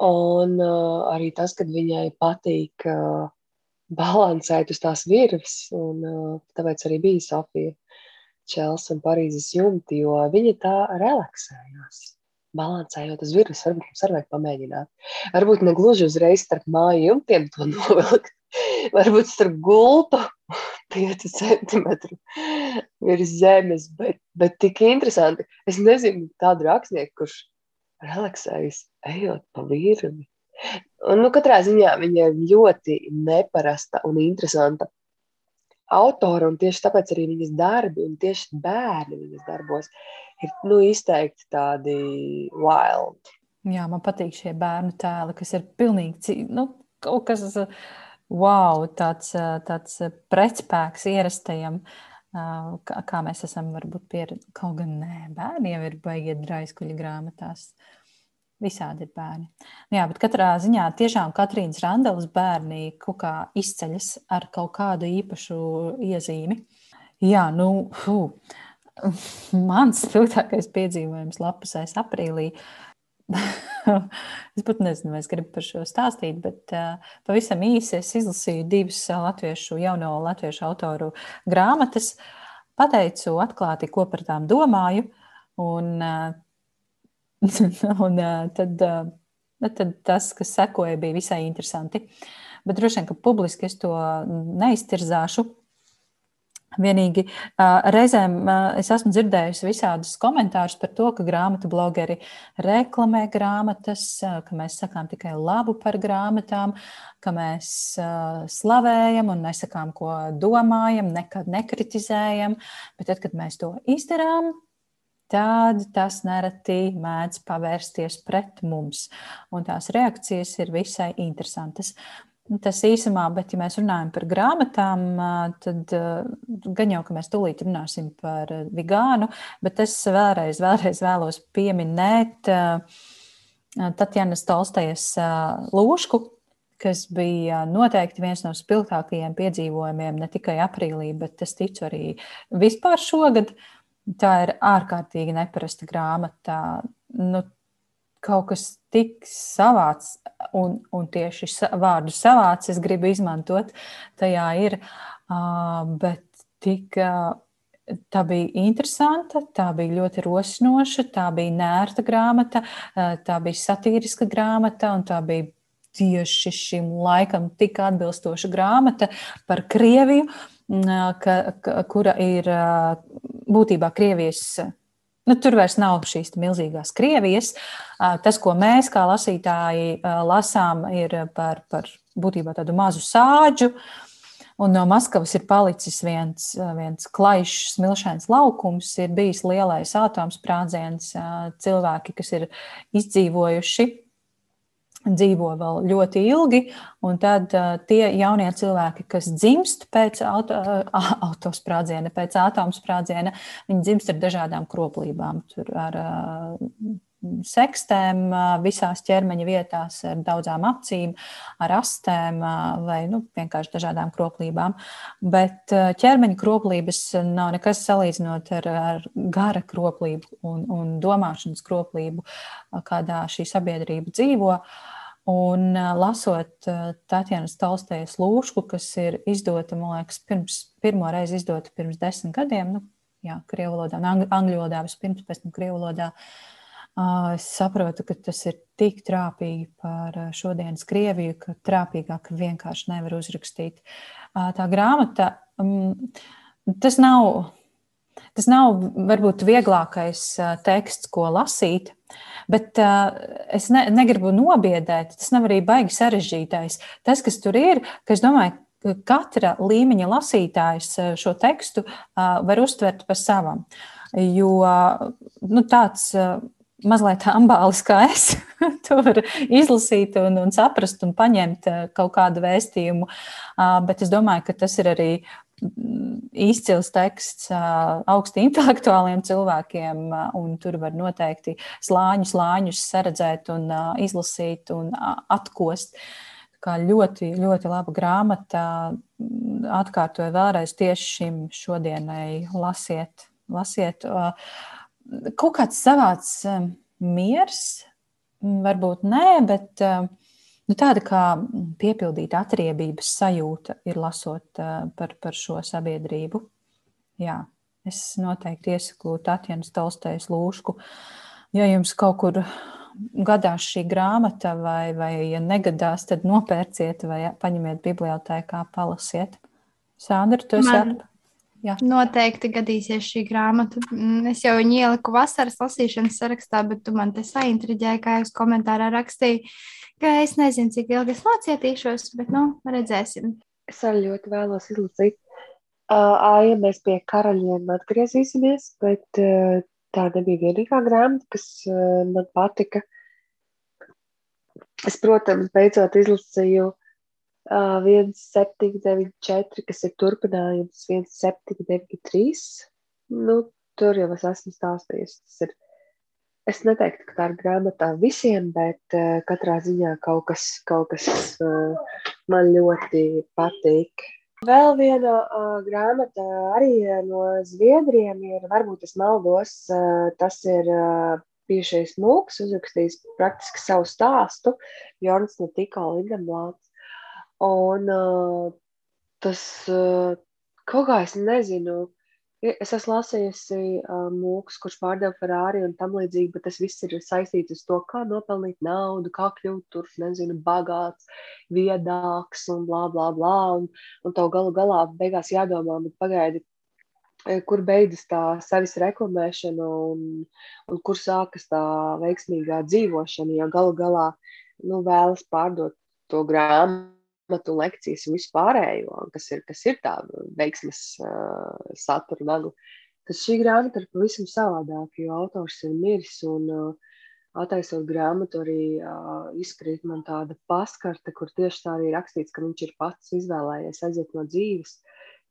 Un arī tas, ka viņai patīk uh, balansēt uz tās virves. Un, tāpēc arī bija Sofija Čels un Parīzes jumti, jo viņa tā relaksējās. Balansējot uz virves, varbūt mums arī vajag pamēģināt. Varbūt ne gluži uzreiz starp māju jumtiem to novilkt. Varbūt starp gultu 5 centimetru virs zemes, bet, bet tik interesanti. Es nezinu tādu rakstnieku, kurš relaksējas ejot pa virvi. Un, nu, katrā ziņā viņa ir ļoti neparasta un interesanta autora, un tieši tāpēc arī viņas darbi un tieši bērni viņas darbos ir nu, izteikti tādi wild. Jā, man patīk šie bērnu tēli, kas ir pilnīgi nu, kaut kas wow, tāds, tāds pretspēks ierastajam. Kā, mēs esam, varbūt, pieraduši. Kaut gan nē, bērniem ir baigi draiskuļi grāmatās. Uh, Visādi ir bērni. Nu jā, bet katrā ziņā tiešām Katrīnas Randelas bērni kaut kā izceļas ar kaut kādu īpašu iezīmi. Jā, nu, fu, mans spilgtākais piedzīvojums lapusēs aprīlī. es pat nezinu, vai es gribu par šo stāstīt, bet uh, pavisam īsi es izlasīju divas latviešu, jauno latviešu autoru grāmatas, pateicu atklāti, ko par tām domāju. Un, uh, un tad, tad tas, kas sekoja, bija visai interesanti. Bet droši vien, ka publiski es to neiztirzāšu. Vienīgi reizēm es esmu dzirdējusi visādus komentārus par to, ka grāmatu blogeri reklamē grāmatas, ka mēs sakām tikai labu par grāmatām, ka mēs slavējam un nesakām, ko domājam, nekad nekritizējam. Bet tad, kad mēs to izdarām, tad tas nereti mēdz pavērsties pret mums. Un tās reakcijas ir visai interesantas. Tas īsumā, bet, ja mēs runājam par grāmatām, tad gan jau, ka mēs tūlīt runāsim par vegānu, bet es vēlreiz, vēlreiz vēlos pieminēt Tatjanas Tolstejas lūšku, kas bija noteikti viens no spilgtākajiem piedzīvojumiem ne tikai aprīlī, bet es ticu arī vispār šogad. Uh, Tā ir ārkārtīgi neparasta grāmata. Nu, kaut kas tik savāds, un, un tieši vārdu savāds es gribu izmantot. Tajā ir, uh, bet tik. Uh, Tā bija interesanta, tā bija ļoti rosinoša, tā bija nērta grāmata, tā bija satīriska grāmata, un tā bija tieši šim laikam tik atbilstoša grāmata par Krieviju, ka, ka, kura ir būtībā Krievijas. Nu, tur vairs nav šīs milzīgās Krievijas. Tas, ko mēs kā lasītāji lasām, ir par, par būtībā tādu mazu sāģu. Un no Maskavas ir palicis viens, viens klajšs, smilšains laukums, ir bijis lielais atomsprādziens, cilvēki, kas ir izdzīvojuši dzīvo vēl ļoti ilgi, un tad uh, tie jaunie cilvēki, kas dzimst pēc auto, uh, autosprādziena, pēc atomsprādziena, viņi dzimst ar dažādām kroplībām, tur ar uh, sekstēm uh, visās ķermeņa vietās, ar daudzām acīm, ar astēm uh, vai nu, vienkārši dažādām kroplībām. Bet uh, ķermeņa kroplības nav nekas salīdzinot ar, ar gara kroplību un, un domāšanas kroplību, kādā šī sabiedrība dzīvo. Uh, Un lasot Tatjana Stalstejas lūšku, kas ir izdota, man liekas, pirms, pirmo reizi izdota pirms desmit gadiem, nu, jā, krievu valodā, angļu, valodā vispirms, pēc tam krievu valodā. Es saprotu, ka tas ir tik trāpīgi par šodienas Krieviju, ka trāpīgāk vienkārši nevar uzrakstīt. Tā grāmata, tas nav, tas nav varbūt vieglākais teksts, ko lasīt, bet es ne, negribu nobiedēt, tas nav arī baigi sarežģītais. Tas, kas tur ir, ka es domāju, katra līmeņa lasītājs šo tekstu eh, var uztvert pa savam. Jo nu, tāds eh, mazliet ambālis kā es, to var izlasīt un, un saprast un paņemt kaut kādu vēstījumu. Bet es domāju, ka tas ir arī mm, izcils teksts augsti intelektuāliem cilvēkiem, un tur var noteikti slāņu slāņus saredzēt un izlasīt un atkost. Uh, kā ļoti, ļoti laba grāmata. Atkārtoju vēlreiz tieši šim šodienai lasiet. lasiet. Kaut kāds savāds miers, varbūt nē, bet nu, tāda kā piepildīta atriebības sajūta ir lasot par, par šo sabiedrību. Jā, es noteikti iesaku Tatjana Tolstejas lūšku. Ja jums kaut kur gadās šī grāmata, vai, vai ja negadās, tad nopērciet vai paņemiet bibliotēkā, palasiet. Sandra, tu esi Man... Jā. Noteikti gadīsies šī grāmata. Mm, es jau viņu ieliku vasaras lasīšanas sarakstā, bet tu man te saintriģēji, kā jūs komentārā rakstīji, ka es nezinu, cik ilgi es nocietīšos, bet nu, redzēsim. Es arī ļoti vēlos izlasīt. Uh, Aija, mēs pie karaļiem atgriezīsimies, bet uh, tā nebija vienīgā grāmata, kas uh, man patika. Es, protams, beidzot izlasīju uh, 1794, kas ir turpinājums 1793. Nu, tur jau es esmu stāstījis. Tas ir, es neteiktu, ka tā ir grāmatā visiem, bet uh, katrā ziņā kaut kas, kaut kas uh, man ļoti patīk. Vēl viena uh, grāmata arī no Zviedriem ir, varbūt es maldos, uh, tas ir uh, bijušais mūks, uzrakstījis praktiski savu stāstu, Jorns no tikko Lindenblāts. Un uh, tas uh, kaut kā es nezinu, Es esmu lasījusi uh, mūkus, kurš pārdeva Ferrari un tam līdzīgi, bet tas viss ir saistīts ar to, kā nopelnīt naudu, kā kļūt tur, nezinu, bagāts, viedāks un blā, blā, blā. Un, un tev galu galā beigās jādomā, bet pagaidi, kur beidzas tā sevis reklamēšana un, un kur sākas tā veiksmīgā dzīvošana, jo galu galā nu, vēlas pārdot to grāmatu pamatu lekcijas un vispārējo, kas ir, kas ir tā veiksmes uh, satura nagla. Tad šī grāmata ir pavisam savādāka, jo autors ir miris un uh, attaisot grāmatu arī uh, izkrīt man tāda paskarte, kur tieši tā arī rakstīts, ka viņš ir pats izvēlējies aiziet no dzīves,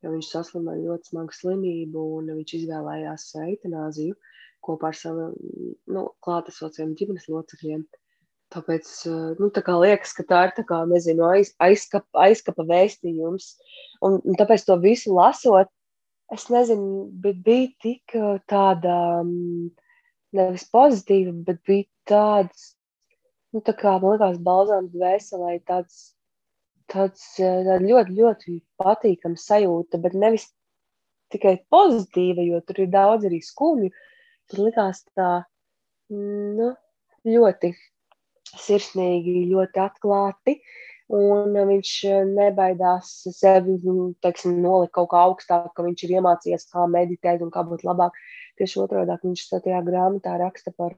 jo viņš saslima ar ļoti smagu slimību un viņš izvēlējās eitanāziju kopā ar saviem nu, klātesošiem ģimenes locekļiem. Tāpēc eh, nu, tā liekas, ka tā ir tā nezinu, aiz, aizkapa, aizkapa vēstījums. Un, un tāpēc to visu lasot, es nezinu, bet bija tik eh, tāda mm, nevis pozitīva, bet bija tāds, nu, tā kā man liekas, balzāms dvēselē, tāds, tāds eh, ļoti, ļoti patīkama sajūta, bet nevis tikai pozitīva, jo tur ir daudz arī skumju. Tur likās tā, mm, nu, ļoti sirsnīgi, ļoti atklāti. Un viņš nebaidās sevi teiksim, nolikt kaut kā augstāk, ka viņš ir iemācījies, kā meditēt un kā būt labāk. Tieši otrādi viņš tajā grāmatā raksta par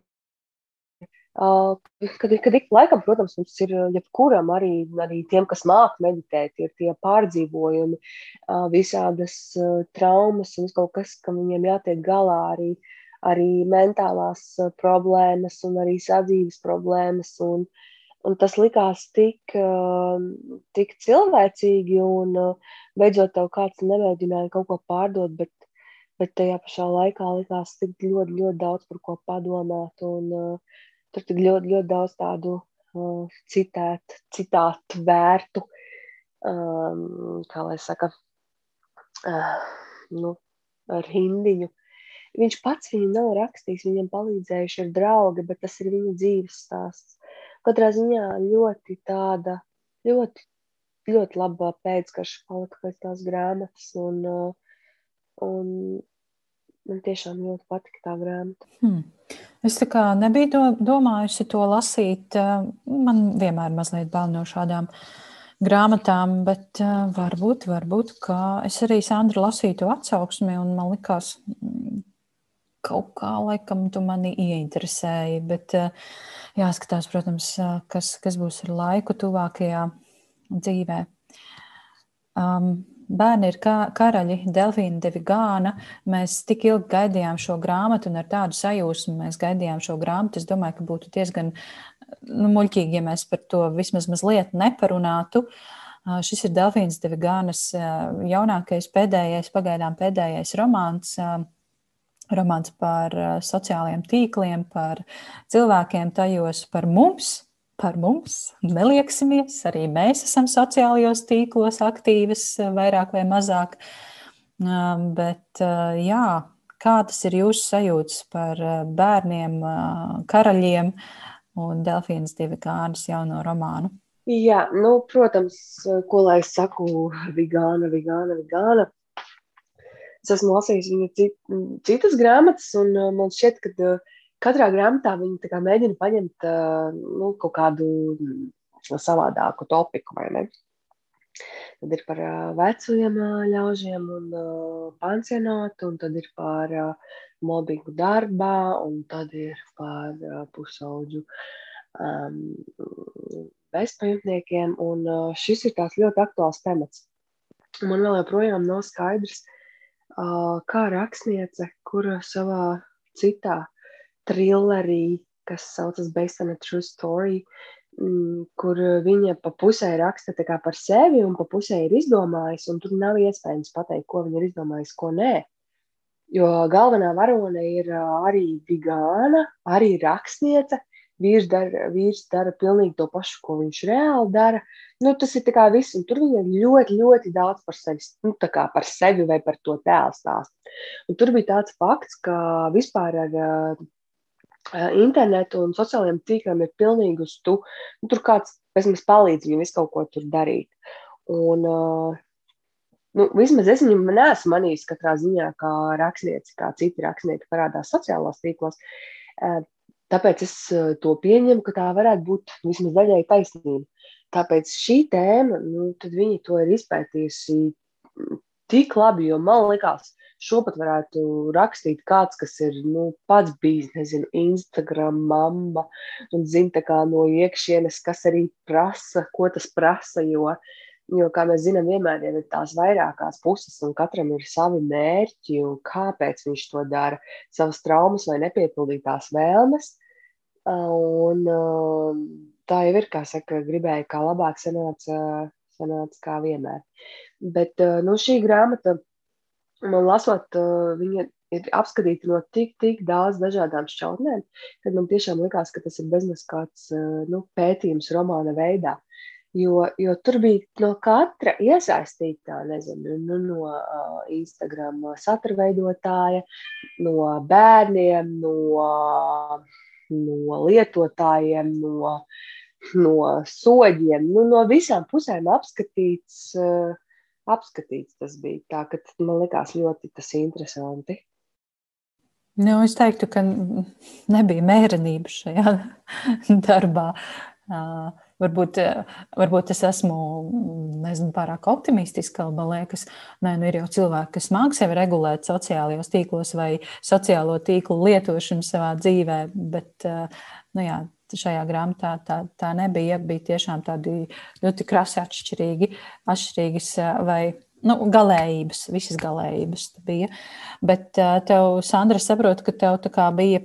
Uh, kad, kad ik laikam, protams, mums ir jebkuram, arī, arī tiem, kas māca meditēt, ir tie pārdzīvojumi, uh, visādas uh, traumas un kaut kas, kam viņiem jātiek galā arī uh, arī mentālās eh, problēmas un arī sadzīves problēmas. Un, un tas likās tik, eh, tik cilvēcīgi, un eh, beidzot tev kāds nemēģināja kaut ko pārdot, bet, bet tajā pašā laikā likās tik ļoti, ļoti daudz par ko padomāt. Un, uh, tur tik ļoti, ļoti daudz tādu uh, citēt, citātu vērtu, um, kā lai saka, uh, nu, ar hindiņu. Viņš pats viņu nav rakstījis, viņam palīdzējuši ir draugi, bet tas ir viņa dzīves stāsts. Katrā ziņā ļoti tāda, ļoti, ļoti laba pēckarša palika pēc tās grāmatas. Un, uh, un man tiešām ļoti patika tā grāmata. Hmm. Es tā kā nebiju do, domājusi to lasīt. Man vienmēr mazliet bail no šādām grāmatām, bet uh, varbūt, varbūt, ka es arī Sandra lasīju to atsauksmi un man likās, kaut kā laikam tu mani ieinteresēji, bet uh, jāskatās, protams, kas, kas būs ar laiku tuvākajā dzīvē. Um, Bērni ir kā, karaļi, Delfīna Devigāna. Mēs tik ilgi gaidījām šo grāmatu, un ar tādu sajūsmu mēs gaidījām šo grāmatu. Es domāju, ka būtu diezgan nu, muļķīgi, ja mēs par to vismaz mazliet neparunātu. Uh, šis ir Delfīnas Devigānas uh, jaunākais, pēdējais, pagaidām pēdējais romāns. Romāns par sociālajiem tīkliem, par cilvēkiem tajos, par mums, par mums. Nelieksimies, arī mēs esam sociālajos tīklos aktīvas, vairāk vai mazāk. Bet, jā, kādas ir jūsu sajūtas par bērniem, karaļiem un Delfīnas divi kādas jauno romānu? Jā, nu, protams, ko lai es saku, vegāna, vegāna, vegāna. Es esmu lasījis viņa cit, citas grāmatas, un man šķiet, ka katrā grāmatā viņi mēģina paņemt nu, kaut kādu savādāku topiku. Tad ir par vecajiem ļaužiem un pansionātu, un tad ir par mobbingu darbā, un tad ir par pusauģu um, bezpajumtniekiem. Un šis ir tās ļoti aktuāls temats. Man vēl joprojām nav skaidrs, kā rakstniece, kura savā citā trillerī, kas saucas Based on a True Story, mm, kur viņa pa pusē raksta par sevi un pa pusē ir izdomājis, un tur nav iespējams pateikt, ko viņa ir izdomājis, ko nē. Jo galvenā varone ir arī vegāna, arī rakstniece. Vīrs dara, vīrs dara pilnīgi to pašu, ko viņš reāli dara. Nu, tas ir viss, un tur viņa ļoti, ļoti daudz par sevi, nu, par sevi vai par to tēlu stāstu. Un tur bija tāds fakts, ka vispār ar internetu un sociālajiem tīkliem ir pilnīgi uz tu. Nu, tur kāds mums palīdz viņam visu kaut ko tur darīt. Un, uh, nu, vismaz es viņu neesmu manījis katrā ziņā, kā rakstnieci, kā citi rakstnieki parādās sociālās tīklos. Tāpēc es to pieņemu, ka tā varētu būt vismaz daļai taisnība. Tāpēc šī tēma, nu, viņi to ir izpētījusi tik labi, jo man liekas, šo pat varētu rakstīt kāds, kas ir nu, pats bijis, nezinu, Instagram mamma un zina no iekšienes, kas arī prasa, ko tas prasa. Jo, jo kā mēs zinām, vienmēr ir tās vairākās puses, un katram ir savi mērķi un kāpēc viņš to dara, savas traumas vai nepiepildītās vēlmes. Un, tā jau ir, kā saka, gribēju, kā labāk sanāca, sanāca kā vienmēr. Bet nu, šī grāmata man lasot, uh, viņa ir apskatīta no tik, tik daudz dažādām šķautnēm, ka man tiešām likās, ka tas ir bezmaz kāds uh, nu, pētījums romāna veidā. Jo, jo tur bija no katra iesaistītā, nezinu, nu, no uh, Instagram satura veidotāja, no bērniem, no, no lietotājiem, no, no soļiem, nu, no visām pusēm apskatīts. Uh, apskatīts tas bija. Tā, ka man likās ļoti tas interesanti. Nu, es teiktu, ka nebija mērenība šajā darbā. Uh, varbūt, varbūt es esmu nezinu, pārāk optimistiska, man liekas, nē, nu ir jau cilvēki, kas māks sevi regulēt sociālajos tīklos vai sociālo tīklu lietošanu savā dzīvē, bet uh, nu, jā, šajā grāmatā tā, tā nebija. Bija tiešām tādi ļoti krasi atšķirīgi, atšķirīgas vai nu, galējības, visas galējības bija. Bet tev, Sandra, saprotu, ka tev tā kā bija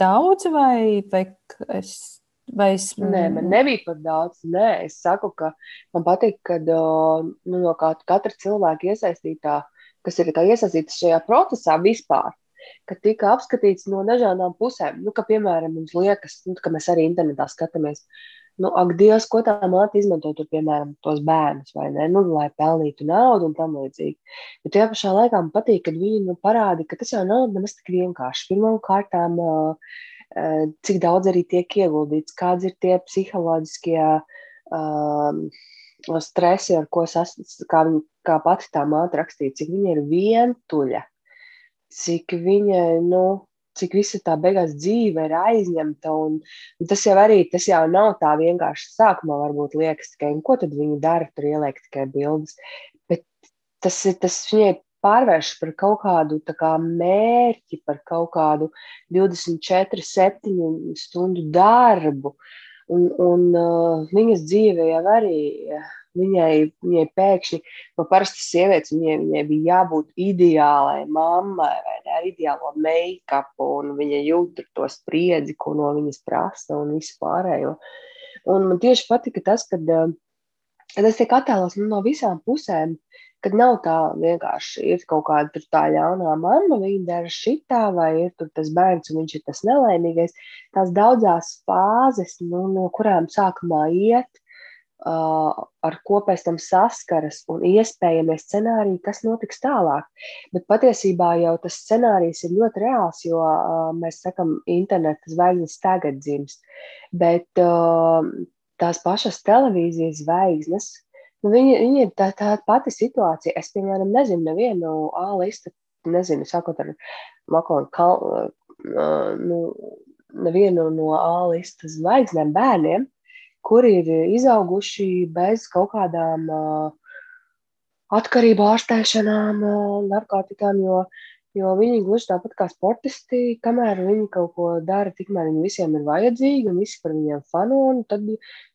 daudz vai, vai es. Vai es... Nē, man nebija par daudz. Nē, es saku, ka man patīk, ka nu, no katra cilvēka iesaistītā, kas ir iesaistīta šajā procesā vispār, ka tika apskatīts no dažādām pusēm. Nu, ka, piemēram, mums liekas, nu, ka mēs arī internetā skatāmies. Nu, ak, Dievs, ko tā māte izmanto, tur, piemēram, tos bērnus, vai ne, nu, lai pelnītu naudu un tam līdzīgi. Bet tajā pašā laikā man patīk, kad viņi nu, parāda, ka tas jau nav nemaz tik vienkārši. Pirmām kārtām, cik daudz arī tiek ieguldīts, kādas ir tie psiholoģiskie um, stresi, ar ko sasniedz, kā, viņa, kā pati tā māte rakstīja, cik viņa ir vientuļa cik viņai, nu, cik visa tā beigās dzīve ir aizņemta. Un, un tas jau arī tas jau nav tā vienkārši sākumā, varbūt liekas tikai, ko tad viņi dara, tur ieliek tikai bildes. Bet tas, tas viņai pārvēršas par kaut kādu kā, mērķi, par kaut kādu 24, 7 stundu darbu. Un, un uh, viņas dzīve jau arī Viņai, viņai pēkšņi no parastas sievietes viņai, viņai bija jābūt ideālai mammai vai ne, ar ideālo make-upu, un viņa jūt to spriedzi, ko no viņas prasa un visu pārējo. Un man tieši patika tas, kad, kad tas tiek attēlots nu, no visām pusēm, kad nav tā vienkārši ir kaut kāda tā ļaunā mamma, viņa dara šitā, vai ir tas bērns, un viņš ir tas nelaimīgais. Tās daudzās fāzes, nu, no kurām sākumā iet, ar ko pēc tam saskaras un iespējamie scenāriji, kas notiks tālāk. Bet patiesībā jau tas scenārijs ir ļoti reāls, jo mēs sakam, interneta zvaigznes tagad dzimst. Bet tās pašas televīzijas zvaigznes, viņi, viņi ir tā, tā pati situācija. Es, piemēram, nezinu nevienu A listu, nezinu, sakot ar Makonu Kal, nu, nevienu no A listas zvaigznēm bērniem, kuri ir izauguši bez kaut kādām atkarību ārstēšanām, narkotikām, jo, jo viņi gluži tāpat kā sportisti, kamēr viņi kaut ko dara, tikmēr viņi visiem ir vajadzīgi un visi par viņiem fano, un tad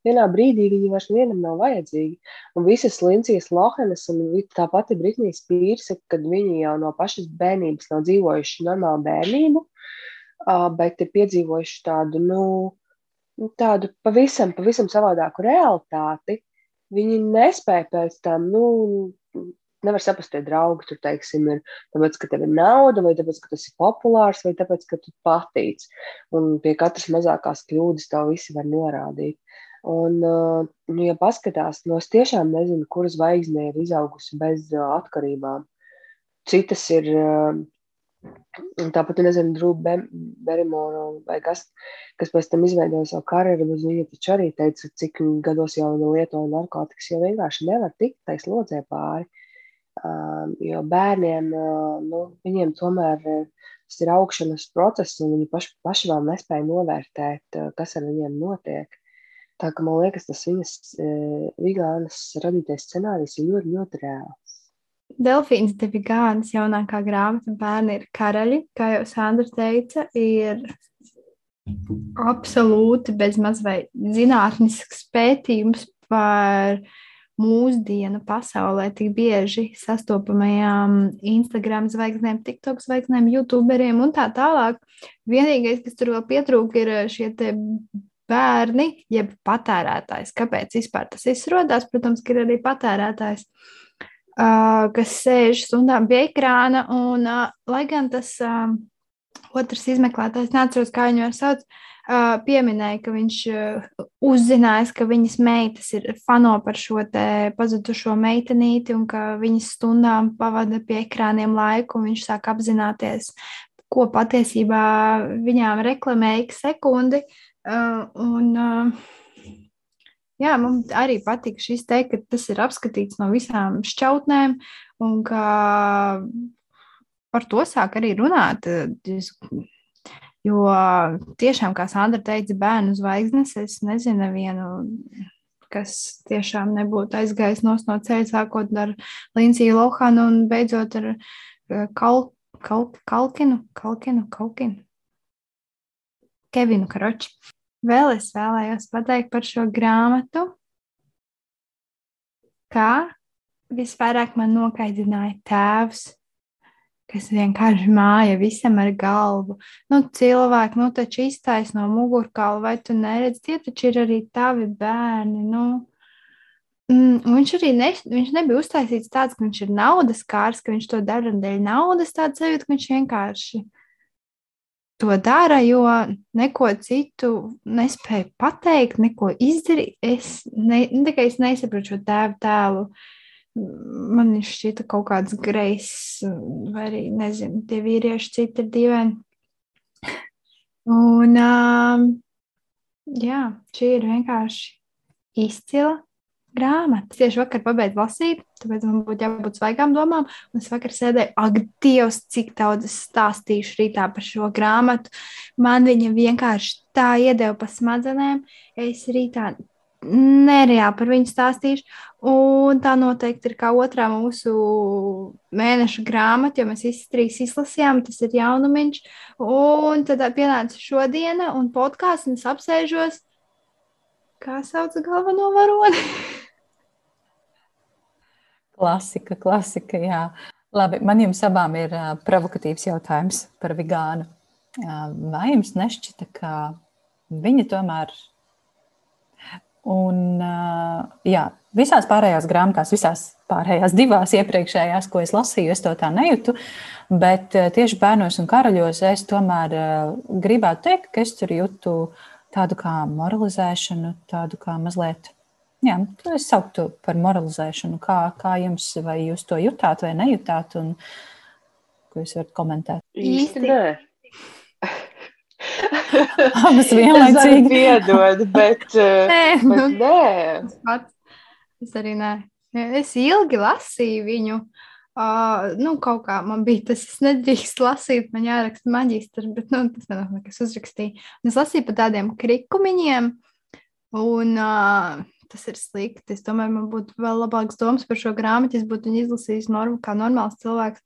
vienā brīdī viņi vairs vienam nav vajadzīgi. Un visas Lincijas Lohenes un tā pati Britnijas Pīrse, kad viņi jau no pašas bērnības nav dzīvojuši normālu bērnību, bet ir piedzīvojuši tādu, nu, Nu, tādu pavisam, pavisam savādāku realitāti, viņi nespēja pēc tam, nu, nevar saprast, tie draugi tur, teiksim, ir tāpēc, ka tev ir nauda, vai tāpēc, ka tas ir populārs, vai tāpēc, ka tu patīc. Un pie katras mazākās kļūdas tev visi var norādīt. Un, nu, ja paskatās, no es tiešām nezinu, kuras zvaigzne ir izaugusi bez atkarībām. Citas ir Tāpat, nezinu, Drūpa Berimona vai kas, kas pēc tam izveidoja savu karjeru, bet viņa taču arī teica, cik gados jau viņa lietoja narkotikas, jo vienkārši nevar tikt tais lodzē pāri. Jo bērniem, nu, viņiem tomēr tas ir augšanas process, un viņi paši, paši vēl nespēja novērtēt, kas ar viņiem notiek. Tā ka man liekas, tas viņas Vigānas radītais scenārijs ir ļoti, ļoti reāls. Delfīns Devigānas jaunākā grāmata bērni ir karaļi, kā jau Sandra teica, ir absolūti bezmaz vai zinātnisks pētījums par mūsdienu pasaulē tik bieži sastopamajām Instagram zvaigznēm, TikTok zvaigznēm, YouTuberiem un tā tālāk. Vienīgais, kas tur vēl pietrūka, ir šie bērni, jeb patērētājs. Kāpēc vispār tas izrodās? Protams, ka ir arī patērētājs. Uh, kas sēž stundām pie ekrāna. Un, uh, lai gan tas uh, otrs izmeklētājs, neatceros, kā viņu sauc, uh, pieminēja, ka viņš uh, uzzinājis, ka viņas meitas ir fano par šo pazudušo meitenīti un ka viņas stundām pavada pie ekrāniem laiku, un viņš sāk apzināties, ko patiesībā viņām reklamēja ik sekundi. Uh, un, uh, jā, man arī patīk šis teikt, ka tas ir apskatīts no visām šķautnēm un ka par to sāk arī runāt. Jo tiešām, kā Sandra teica, bērnu zvaigznes, es nezinu nevienu, kas tiešām nebūtu aizgājis no ceļa, sākot ar Linciju Lohanu un beidzot ar eh, Kal, Kal, Kalkinu, Kalkinu, Kalkinu, Kevinu Karoči. Vēl es vēlējos pateikt par šo grāmatu, kā visvairāk man nokaidināja tēvs, kas vienkārši māja visam ar galvu. Nu, cilvēki, nu, taču iztaisno mugurkaulu, vai tu neredzi, tie taču ir arī tavi bērni. Nu. Mm, viņš arī ne, viņš nebija uztaisīts tāds, ka viņš ir naudas kārs, ka viņš to dara dēļ naudas, tāds sajūta, ka viņš vienkārši to dara, jo neko citu nespēju pateikt, neko izdarīt. Es ne, tikai es nesaprotu šo tēvu tēlu. Man viņš šķita kaut kāds grejs, vai arī nezinu, tie vīrieši citi ir dīvaini. Un, um, jā, šī ir vienkārši izcila grāmatu. Tieši vakar pabeidzu lasīt, tāpēc man būtu jābūt svaigām domām. Un es vakar sēdēju, ak, Dievs, cik daudz es stāstīšu rītā par šo grāmatu. Man viņa vienkārši tā iedeva pa smadzenēm. Es rītā nereāli par viņu stāstīšu. Un tā noteikti ir kā otrā mūsu mēneša grāmata, jo mēs visi trīs izlasījām, tas ir jaunumiņš. Un tad pienāca šodiena un podkāsts, un es apsēžos, kā sauc galveno varoni. klasika, klasika, jā. Labi, man jums abām ir uh, provokatīvs jautājums par vegānu. Uh, vai jums nešķita, ka viņa tomēr Un, jā, visās pārējās grāmatās, visās pārējās divās iepriekšējās, ko es lasīju, es to tā nejūtu. Bet tieši bērnos un karaļos es tomēr gribētu teikt, ka es tur jūtu tādu kā moralizēšanu, tādu kā mazliet. Jā, to es sauktu par moralizēšanu. Kā, kā jums, vai jūs to jutāt vai nejutāt, un ko jūs varat komentēt? Īsti nē. Abas vienlaicīgi. Piedod, bet, Nē, bet nu, nē. tas pats. Es arī nē. Es ilgi lasīju viņu. Uh, nu, kaut kā man bija tas, es nedrīkstu lasīt, man jāraksta maģistrs, bet nu, tas nenāk, kas uzrakstīja. Un es lasīju par tādiem krikumiņiem, un uh, tas ir slikti. Es domāju, man būtu vēl labāks domas par šo grāmatu, ja būtu viņu izlasījis norm, kā normāls cilvēks.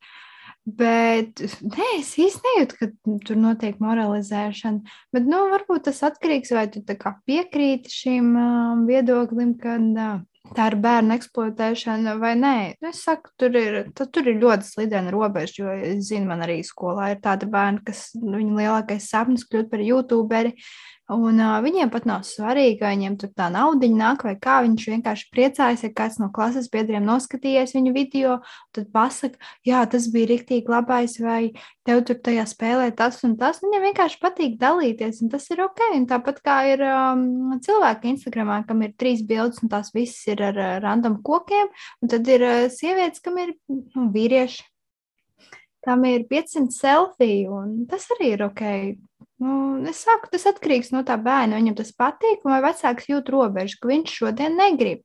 Bet nē, es īsti nejūtu, ka tur notiek moralizēšana. Bet, nu, varbūt tas atkarīgs vai tu piekrīti šim um, viedoklim, ka uh, tā ir bērnu eksploatēšana vai nē. Nu, es saku, tur ir, tur ir ļoti slidena robeža, jo es zinu, man arī skolā ir tāda bērna, kas nu, viņa lielākais sapnis kļūt par youtuberi. Un uh, viņiem pat nav svarīgi, vai viņiem tur tā nauda nāk, vai kā. Viņš vienkārši priecājas, ja kāds no klases biedriem noskatījies viņu video, tad pasakā, jā, tas bija rīktīgi labais, vai tev tur tajā spēlē tas un tas. Viņam vienkārši patīk dalīties, un tas ir ok. Un tāpat kā ir um, cilvēki Instagramā, kam ir trīs bildes, un tās visas ir ar uh, random kokiem, un tad ir uh, sievietes, kam ir nu, vīrieši. Tam ir 500 selfiju, un tas arī ir ok. Nu, es saku, tas atkarīgs no tā bērna. Viņam tas patīk, vai vecāks jūt robežu, ka viņš šodien negrib.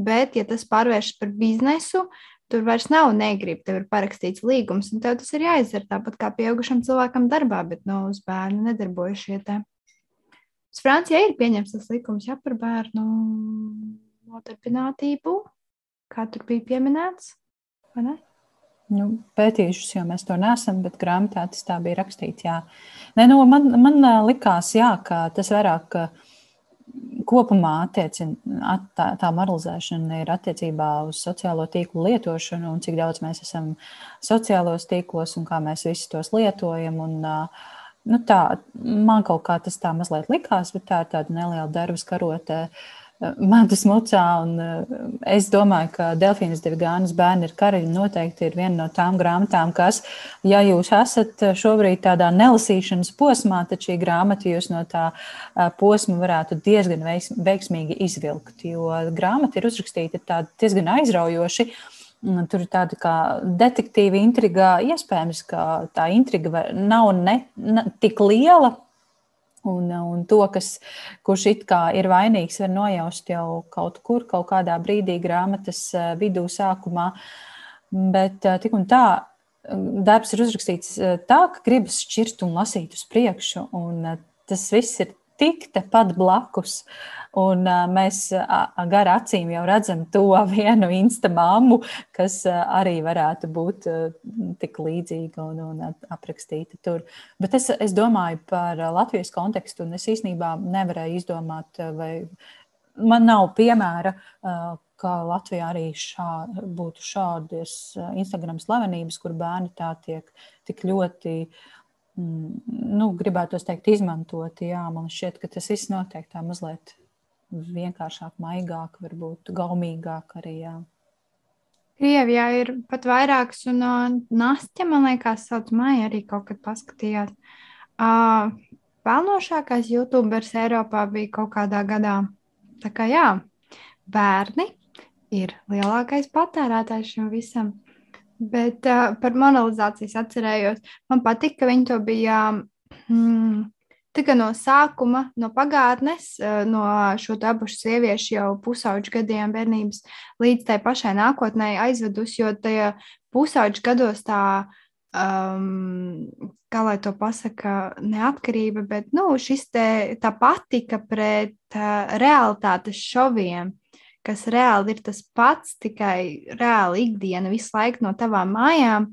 Bet, ja tas pārvēršas par biznesu, tur vairs nav negrib, tev ir parakstīts līgums, un tev tas ir jāizdara tāpat kā pieaugušam cilvēkam darbā, bet no nu, uz bērnu nedarbojas šie te. Uz Francijā ir pieņemts tas likums, ja par bērnu nodarbinātību, kā tur bija pieminēts, vai ne? Nu, pētījušas, jo mēs to neesam, bet grāmatā tas tā bija rakstīts. Jā. Nē, nu, man, man likās, jā, ka tas vairāk kopumā attiecina, tā, tā moralizēšana ir attiecībā uz sociālo tīklu lietošanu un cik daudz mēs esam sociālos tīklos un kā mēs visi tos lietojam. Un, nu, tā, man kaut kā tas tā mazliet likās, bet tā ir tāda neliela darbas karotē. Uh, Mantas mucā, un eh, es domāju, ka Delfīnas Devigānas bērni ir karaļi noteikti ir viena no tām grāmatām, kas, ja jūs esat šobrīd tādā nelasīšanas posmā, tad šī grāmata jūs no tā eh, posma varētu diezgan veiksmīgi izvilkt, jo grāmata ir uzrakstīta diezgan aizraujoši. Tur ir tāda kā detektīva intriga. Iespējams, ka tā intriga nav ne, ne tik liela, Un, un to, kas, kurš it kā ir vainīgs, var nojaust jau kaut kur, kaut kādā brīdī, grāmatas eh, vidū, sākumā. Bet eh, tik un tā, darbs ir uzrakstīts eh, tā, ka gribas šķirt un lasīt uz priekšu. Un tas viss ir tik tepat blakus. Un mēs gar acīm jau redzam to vienu instamāmu, kas arī varētu būt tik līdzīga un, un aprakstīta tur. Bet es, es domāju par Latvijas kontekstu, un es īstenībā nevarēju izdomāt, vai man nav piemēra. Ka Latvijā arī šā, būtu šādas Instagram slavenības, kur bērni tā tiek tik ļoti uh, nu, gribētu teikt, izmantoti. Jā, man šķiet, ka tas viss notiek tā mazliet vienkāršāk, maigāk, varbūt gaumīgāk arī. Jā. Krievijā ir pat vairākas, un uh, Nastja, man liekas, sauc Maija, arī kaut kad paskatījāt. Uh, Pelnošākais YouTuberis Eiropā bija kaut kādā gadā. Tā kā jā, bērni ir lielākais patērētājs šim visam. Bet uh, par monolizāciju atcerējos. Man patīk, ka viņi to bija mm, no sākuma, no pagātnes, no šo abu sieviešu jau pusauģu gadiem bērnības līdz tai pašai nākotnē aizvedus, jo tajā pusauģu gados tā, um, kā lai to pasaka, neatkarība, bet nu, šis te tā patika pret uh, realitātes šoviem kas reāli ir tas pats, tikai reāli ikdiena visu laiku no tavām mājām,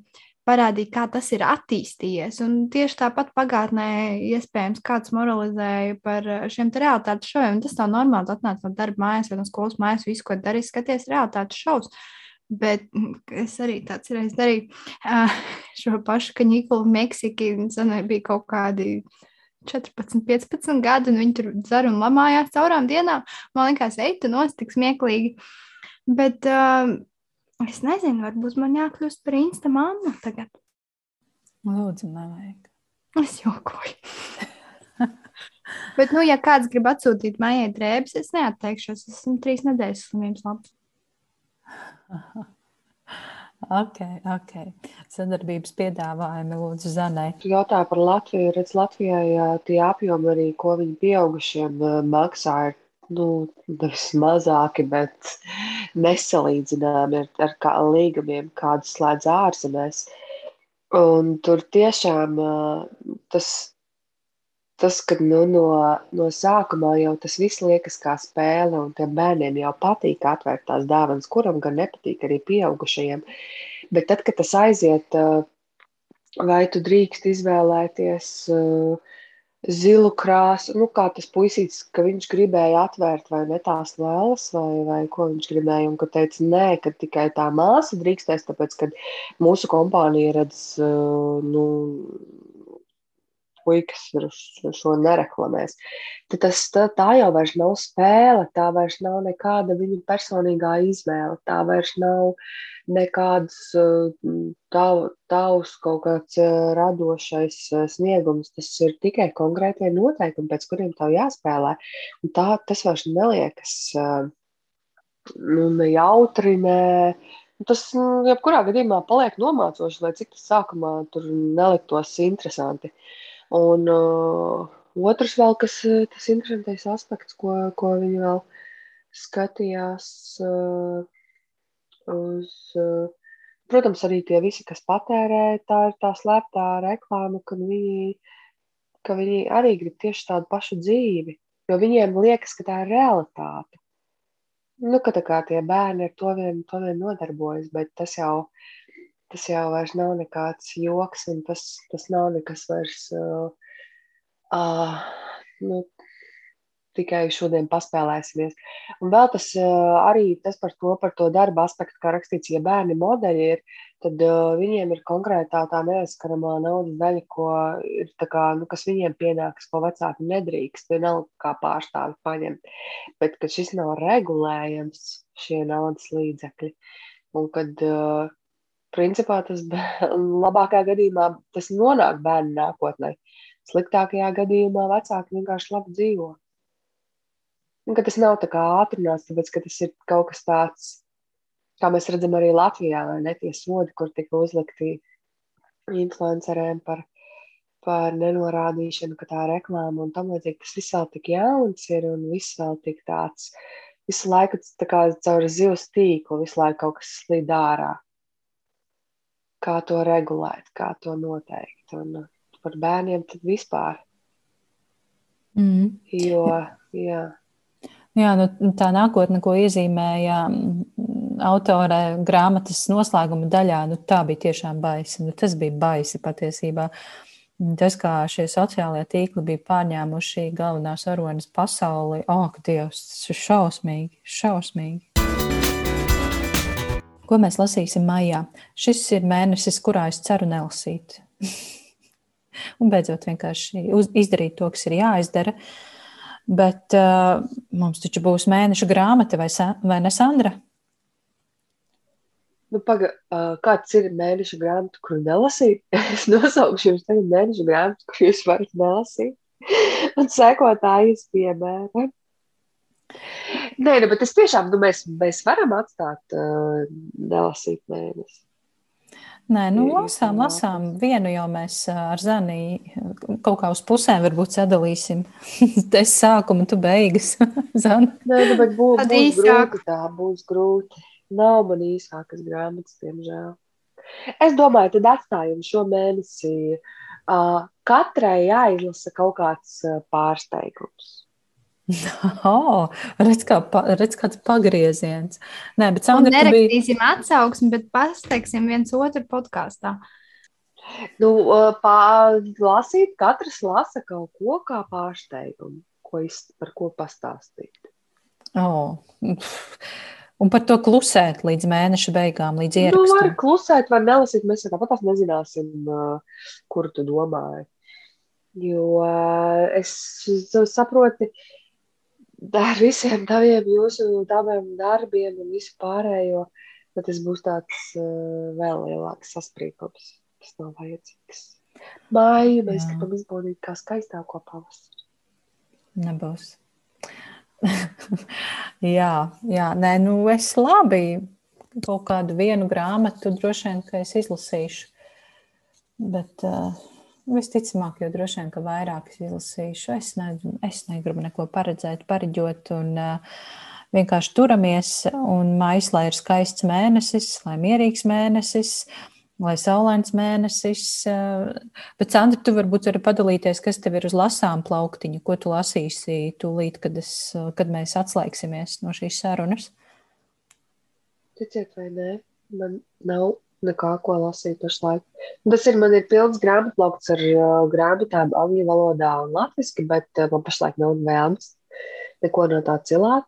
parādīja, kā tas ir attīstījies. Un tieši tāpat pagātnē, iespējams, kāds moralizēja par eh, šiem realitātes šoviem. Tas tā normāli atnāca no darba mājas vai no skolas mājas, visu, ko darīja, skaties realitātes šovus. Bet mm, es arī tāds reiz darīju uh, šo pašu kaņikulu Meksiki, un senai bija kaut kādi 14, 15 gadi, un viņi tur dzer un lamājās caurām dienām. Man liekas, ej, tu nost tik smieklīgi. Bet uh, Es nezinu, varbūt man jākļūst par insta mammu tagad. Lūdzu, nevajag. Es jokoju. Bet, nu, ja kāds grib atsūtīt mājai drēbes, es neatteikšos. Es esmu trīs nedēļas slimības labs. Ok, ok. Sadarbības piedāvājumi, lūdzu, Zanai. Jautāju par Latviju. Redz, Latvijai tie apjomi arī, ko viņi pieaugušiem maksā, ir nu, nevis mazāki, bet nesalīdzināmi ar, ar kā, līgumiem, kādus slēdz ārzemēs. Un tur tiešām tas, tas ka nu, no, no sākuma jau tas viss liekas kā spēle, un tiem bērniem jau patīk atvērt tās dāvanas, kuram gan nepatīk arī pieaugušajiem. Bet tad, kad tas aiziet, vai tu drīkst izvēlēties zilu krāsu, nu, kā tas puisītis, ka viņš gribēja atvērt vai ne tās vēlas, vai, vai ko viņš gribēja, un ka teica, nē, ka tikai tā māsa drīkstēs, tāpēc, ka mūsu kompānija redz, nu, puikas šo nereklamēs. Tad tas, tā, tā jau vairs nav spēle, tā vairs nav nekāda viņa personīgā izvēle, tā vairs nav uh, nekāds tav, tavs kaut kāds radošais sniegums. Tas ir tikai konkrētie noteikumi, pēc kuriem tev jāspēlē. Un tā, tas vairs neliekas nu, ne jautri, ne. Tas, nu, jebkurā gadījumā, paliek nomācoši, lai cik tas sākumā tur neliktos interesanti. Un uh, otrs vēl, kas tas interesantais aspekts, ko, ko viņi vēl skatījās, uh, uz, eh, protams, arī tie visi, kas patērē, tā ir tā slēptā reklāma, ka viņi, ka viņi arī grib tieši tādu pašu dzīvi, jo viņiem liekas, ka tā ir realitāte. Nu, ka tā kā tie bērni ar to vien, to vien nodarbojas, bet tas jau, tas jau nav nekāds joks, un tas, tas nav nekas vairs, uh, uh, nu, tikai šodien paspēlēsimies. Un vēl tas arī tas par to, par to darba aspektu, kā rakstīts, ja bērni modeļi ir, tad uh, viņiem ir konkrētā tā neaizskaramā naudas daļa, ko ir, kā, nu, kas viņiem pienākas, ko vecāki nedrīkst, nav kā pārstāvi paņemt. Bet, ka šis nav regulējams, šie naudas līdzekļi, un kad, uh, principā, tas labākā gadījumā tas nonāk bērnu nākotnē. Sliktākajā gadījumā vecāki vienkārši labi dzīvo. Un tas nav tā kā ātrināts, tāpēc ka tas ir kaut kas tāds, kā mēs redzam arī Latvijā, ne tie sodi, kur tika uzlikti influenceriem par, par nenorādīšanu, ka tā ir reklāma un tam līdzīgi. Tas viss vēl tik jauns ir un viss vēl tik tāds, visu laiku tā kā caur zivs tīklu, visu laiku kaut kas slīd ārā. Kā to regulēt, kā to noteikt. Un par bērniem tad vispār. Mm. Jo, jā. Jā, nu, tā nākotne, ko iezīmēja autore grāmatas noslēguma daļā, nu, tā bija tiešām baisa. Nu, tas bija baisi patiesībā. Tas, kā šie sociālie tīkli bija pārņēmuši galvenās aronas pasauli, ak, oh, Dievs, tas ir šausmīgi, šausmīgi. Ko mēs lasīsim maijā? Šis ir mēnesis, kurā es ceru nelasīt. Un beidzot vienkārši izdarīt to, kas ir jāizdara. Bet uh, mums taču būs mēneša grāmata, vai, vai ne, Sandra? Nu, paga, uh, kāds ir mēneša grāmata, kuru nelasīt? es nosaukšu jums tagad mēneša grāmatu, kuru jūs varat nelasīt. Un sekotājas piemēra. Nē, nu, bet es tiešām, nu, mēs, mēs varam atstāt uh, nelasīt mēnesi. Nē, nu, lasām, lasām. Vienu jau mēs ar Zani kaut kā uz pusēm varbūt sadalīsim. es sākumu, tu beigas. Zani. Nē, nu, bet būs, būs grūti tā, būs grūti. Nav man īsākas grāmatas, diemžēl. Es domāju, tad atstājam šo mēnesi. Uh, katrai jāizlasa kaut kāds pārsteigums. Oh, redz, kā, redz, kāds pagrieziens. Nē, bet Sandra, nerakstīsim bija... atsauksmi, bet pasteiksim viens otru podkāstā. Nu, pārlasīt, katrs lasa kaut ko kā pārsteigumu, ko iz, par ko pastāstīt. Oh. Un par to klusēt līdz mēneša beigām, līdz ierakstam. Nu, var klusēt, var nelasīt. Mēs tāpat nezināsim, kur tu domāji. Jo es saprotu, ar visiem taviem jūsu taviem darbiem un visu pārējo, tad tas būs tāds uh, vēl lielāks sasprīkums. Tas nav vajadzīgs. Māju mēs Jā. gribam izbaudīt kā skaistāko pavasari. Nebūs. jā, jā, nē, nu es labi kaut kādu vienu grāmatu droši vien, ka es izlasīšu. Bet uh, visticamāk, jo droši vien, ka vairāk es izlasīšu. Es, ne, es negribu neko paredzēt, pareģot un uh, vienkārši turamies. Un maijs, lai ir skaists mēnesis, lai mierīgs mēnesis. Lai saulains mēnesis. Eh, bet, Sandra, tu varbūt vari padalīties, kas tev ir uz lasām plauktiņa, ko tu lasīsi tūlīt, kad, es, kad mēs atslēgsimies no šīs sarunas. Ticiet vai nē, man nav nekā, ko lasīt pašlaik. Tas ir, man ir pilns grāmatplaukts ar uh, grāmatām angļu valodā un latviski, bet uh, man pašlaik nav vēlmes neko no tā cilāt.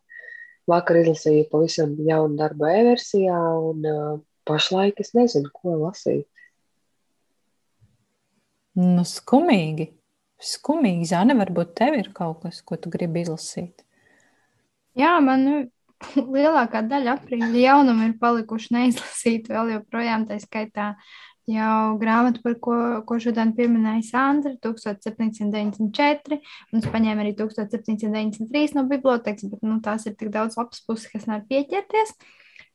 Vakar izlasīju pavisam jaunu darbu e-versijā un uh, pašlaik es nezinu, ko lasīt. Nu, skumīgi. Skumīgi, Zana, varbūt tev ir kaut kas, ko tu gribi izlasīt. Jā, man lielākā daļa aprīļa jaunumu ir palikuši neizlasīti vēl joprojām. Tā skaitā jau grāmatu, par ko, ko šodien pieminēja Sandra, 1794. Un es paņēmu arī 1793 no bibliotekas, bet nu, tās ir tik daudz labas puses, kas nevar pieķerties.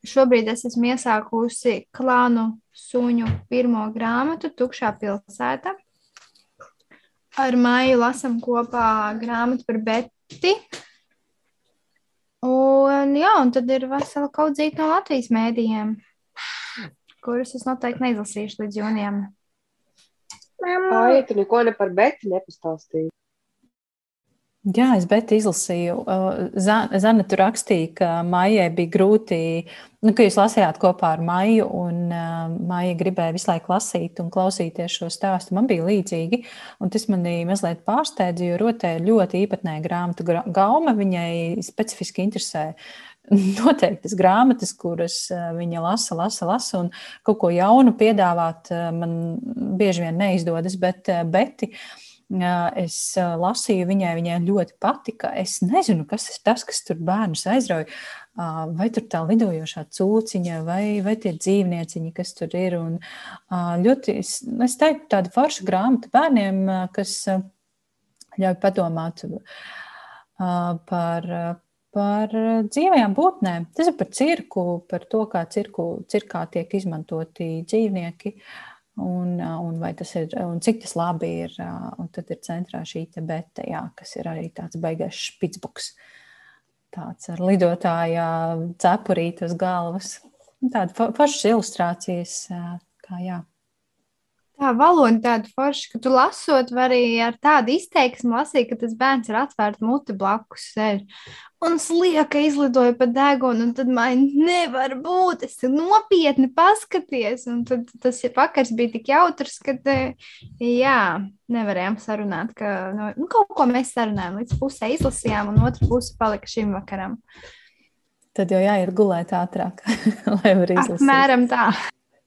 Šobrīd es esmu iesākusi klānu suņu pirmo grāmatu, Tukšā pilsēta. Ar Maiju lasām kopā grāmatu par Beti. Un, jā, un tad ir vesela kaudzīta no Latvijas mēdījiem, kurus es noteikti neizlasīšu līdz jūnijam. Ai, tu neko ne par Beti nepastāstīji. Jā, es bet izlasīju. Zana tur rakstīja, ka Maijai bija grūti, nu, ka jūs lasījāt kopā ar Maiju, un Maija gribēja visu laiku lasīt un klausīties šo stāstu. Man bija līdzīgi, un tas manī mazliet pārsteidza, jo rotē ļoti īpatnēja grāmatu gauma. Viņai specifiski interesē noteiktas grāmatas, kuras viņa lasa, lasa, lasa, un kaut ko jaunu piedāvāt man bieži vien neizdodas, bet Beti. Uh, Es lasīju viņai, viņai ļoti patika. Es nezinu, kas ir tas, kas tur bērnus aizrauja. Vai tur tā lidojošā cūciņa, vai, vai tie dzīvnieciņi, kas tur ir. Un ļoti, es, teiktu, tāda forša grāmata bērniem, kas ļauj padomāt par, par dzīvajām būtnēm. Tas ir par cirku, par to, kā cirku, cirkā tiek izmantoti dzīvnieki. Uh, Un, un, ir, un cik tas labi ir. Un tad ir centrā šī beta, jā, kas ir arī tāds baigais špicbuks. Tāds ar lidotāja cepurīti uz galvas. Tāda pašas ilustrācijas, kā jā. Tā valoda tāda forša, ka tu lasot, vari ar tādu izteiksmu lasīt, ka tas bērns ir atvērts muti blakus sev. Un slieka izlidoja pa degunu, un tad man nevar būt, es nopietni paskaties. Un tad tas vakars bija tik jautrs, ka, jā, nevarējām sarunāt, ka nu, nu, kaut ko mēs sarunājām, līdz pusē izlasījām, un otra puse palika šim vakaram. Tad jau jāiet gulēt ātrāk, lai var izlasīt. Apmēram tā.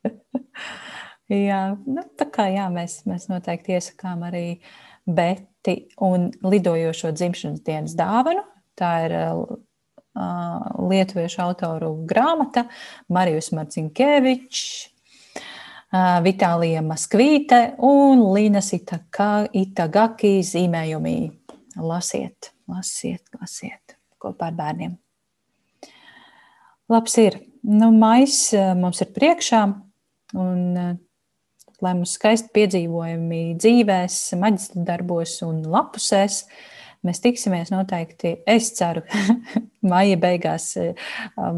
Jā, nu, tā kā jā, mēs, mēs noteikti iesakām arī Beti un lidojošo dzimšanas dienas dāvanu. Tā ir uh, lietuviešu autoru grāmata Marijus Marcinkēvičs, uh, Vitālija Maskvīte un Līnas Itagaki zīmējumī. Lasiet, lasiet, lasiet kopā ar bērniem. Labs ir. Nu, mais mums ir priekšā, un lai mums skaisti piedzīvojumi dzīvēs, maģistra darbos un lapusēs. Mēs tiksimies noteikti, es ceru, maija beigās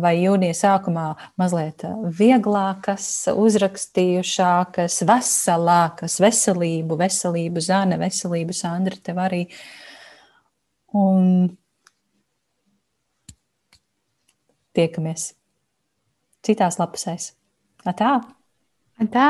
vai jūnija sākumā mazliet vieglākas, uzrakstījušākas, veselākas, veselību, veselību, Zana, veselību, Sandra, tev arī. Un tiekamies citās lapusēs. Tā! Tā!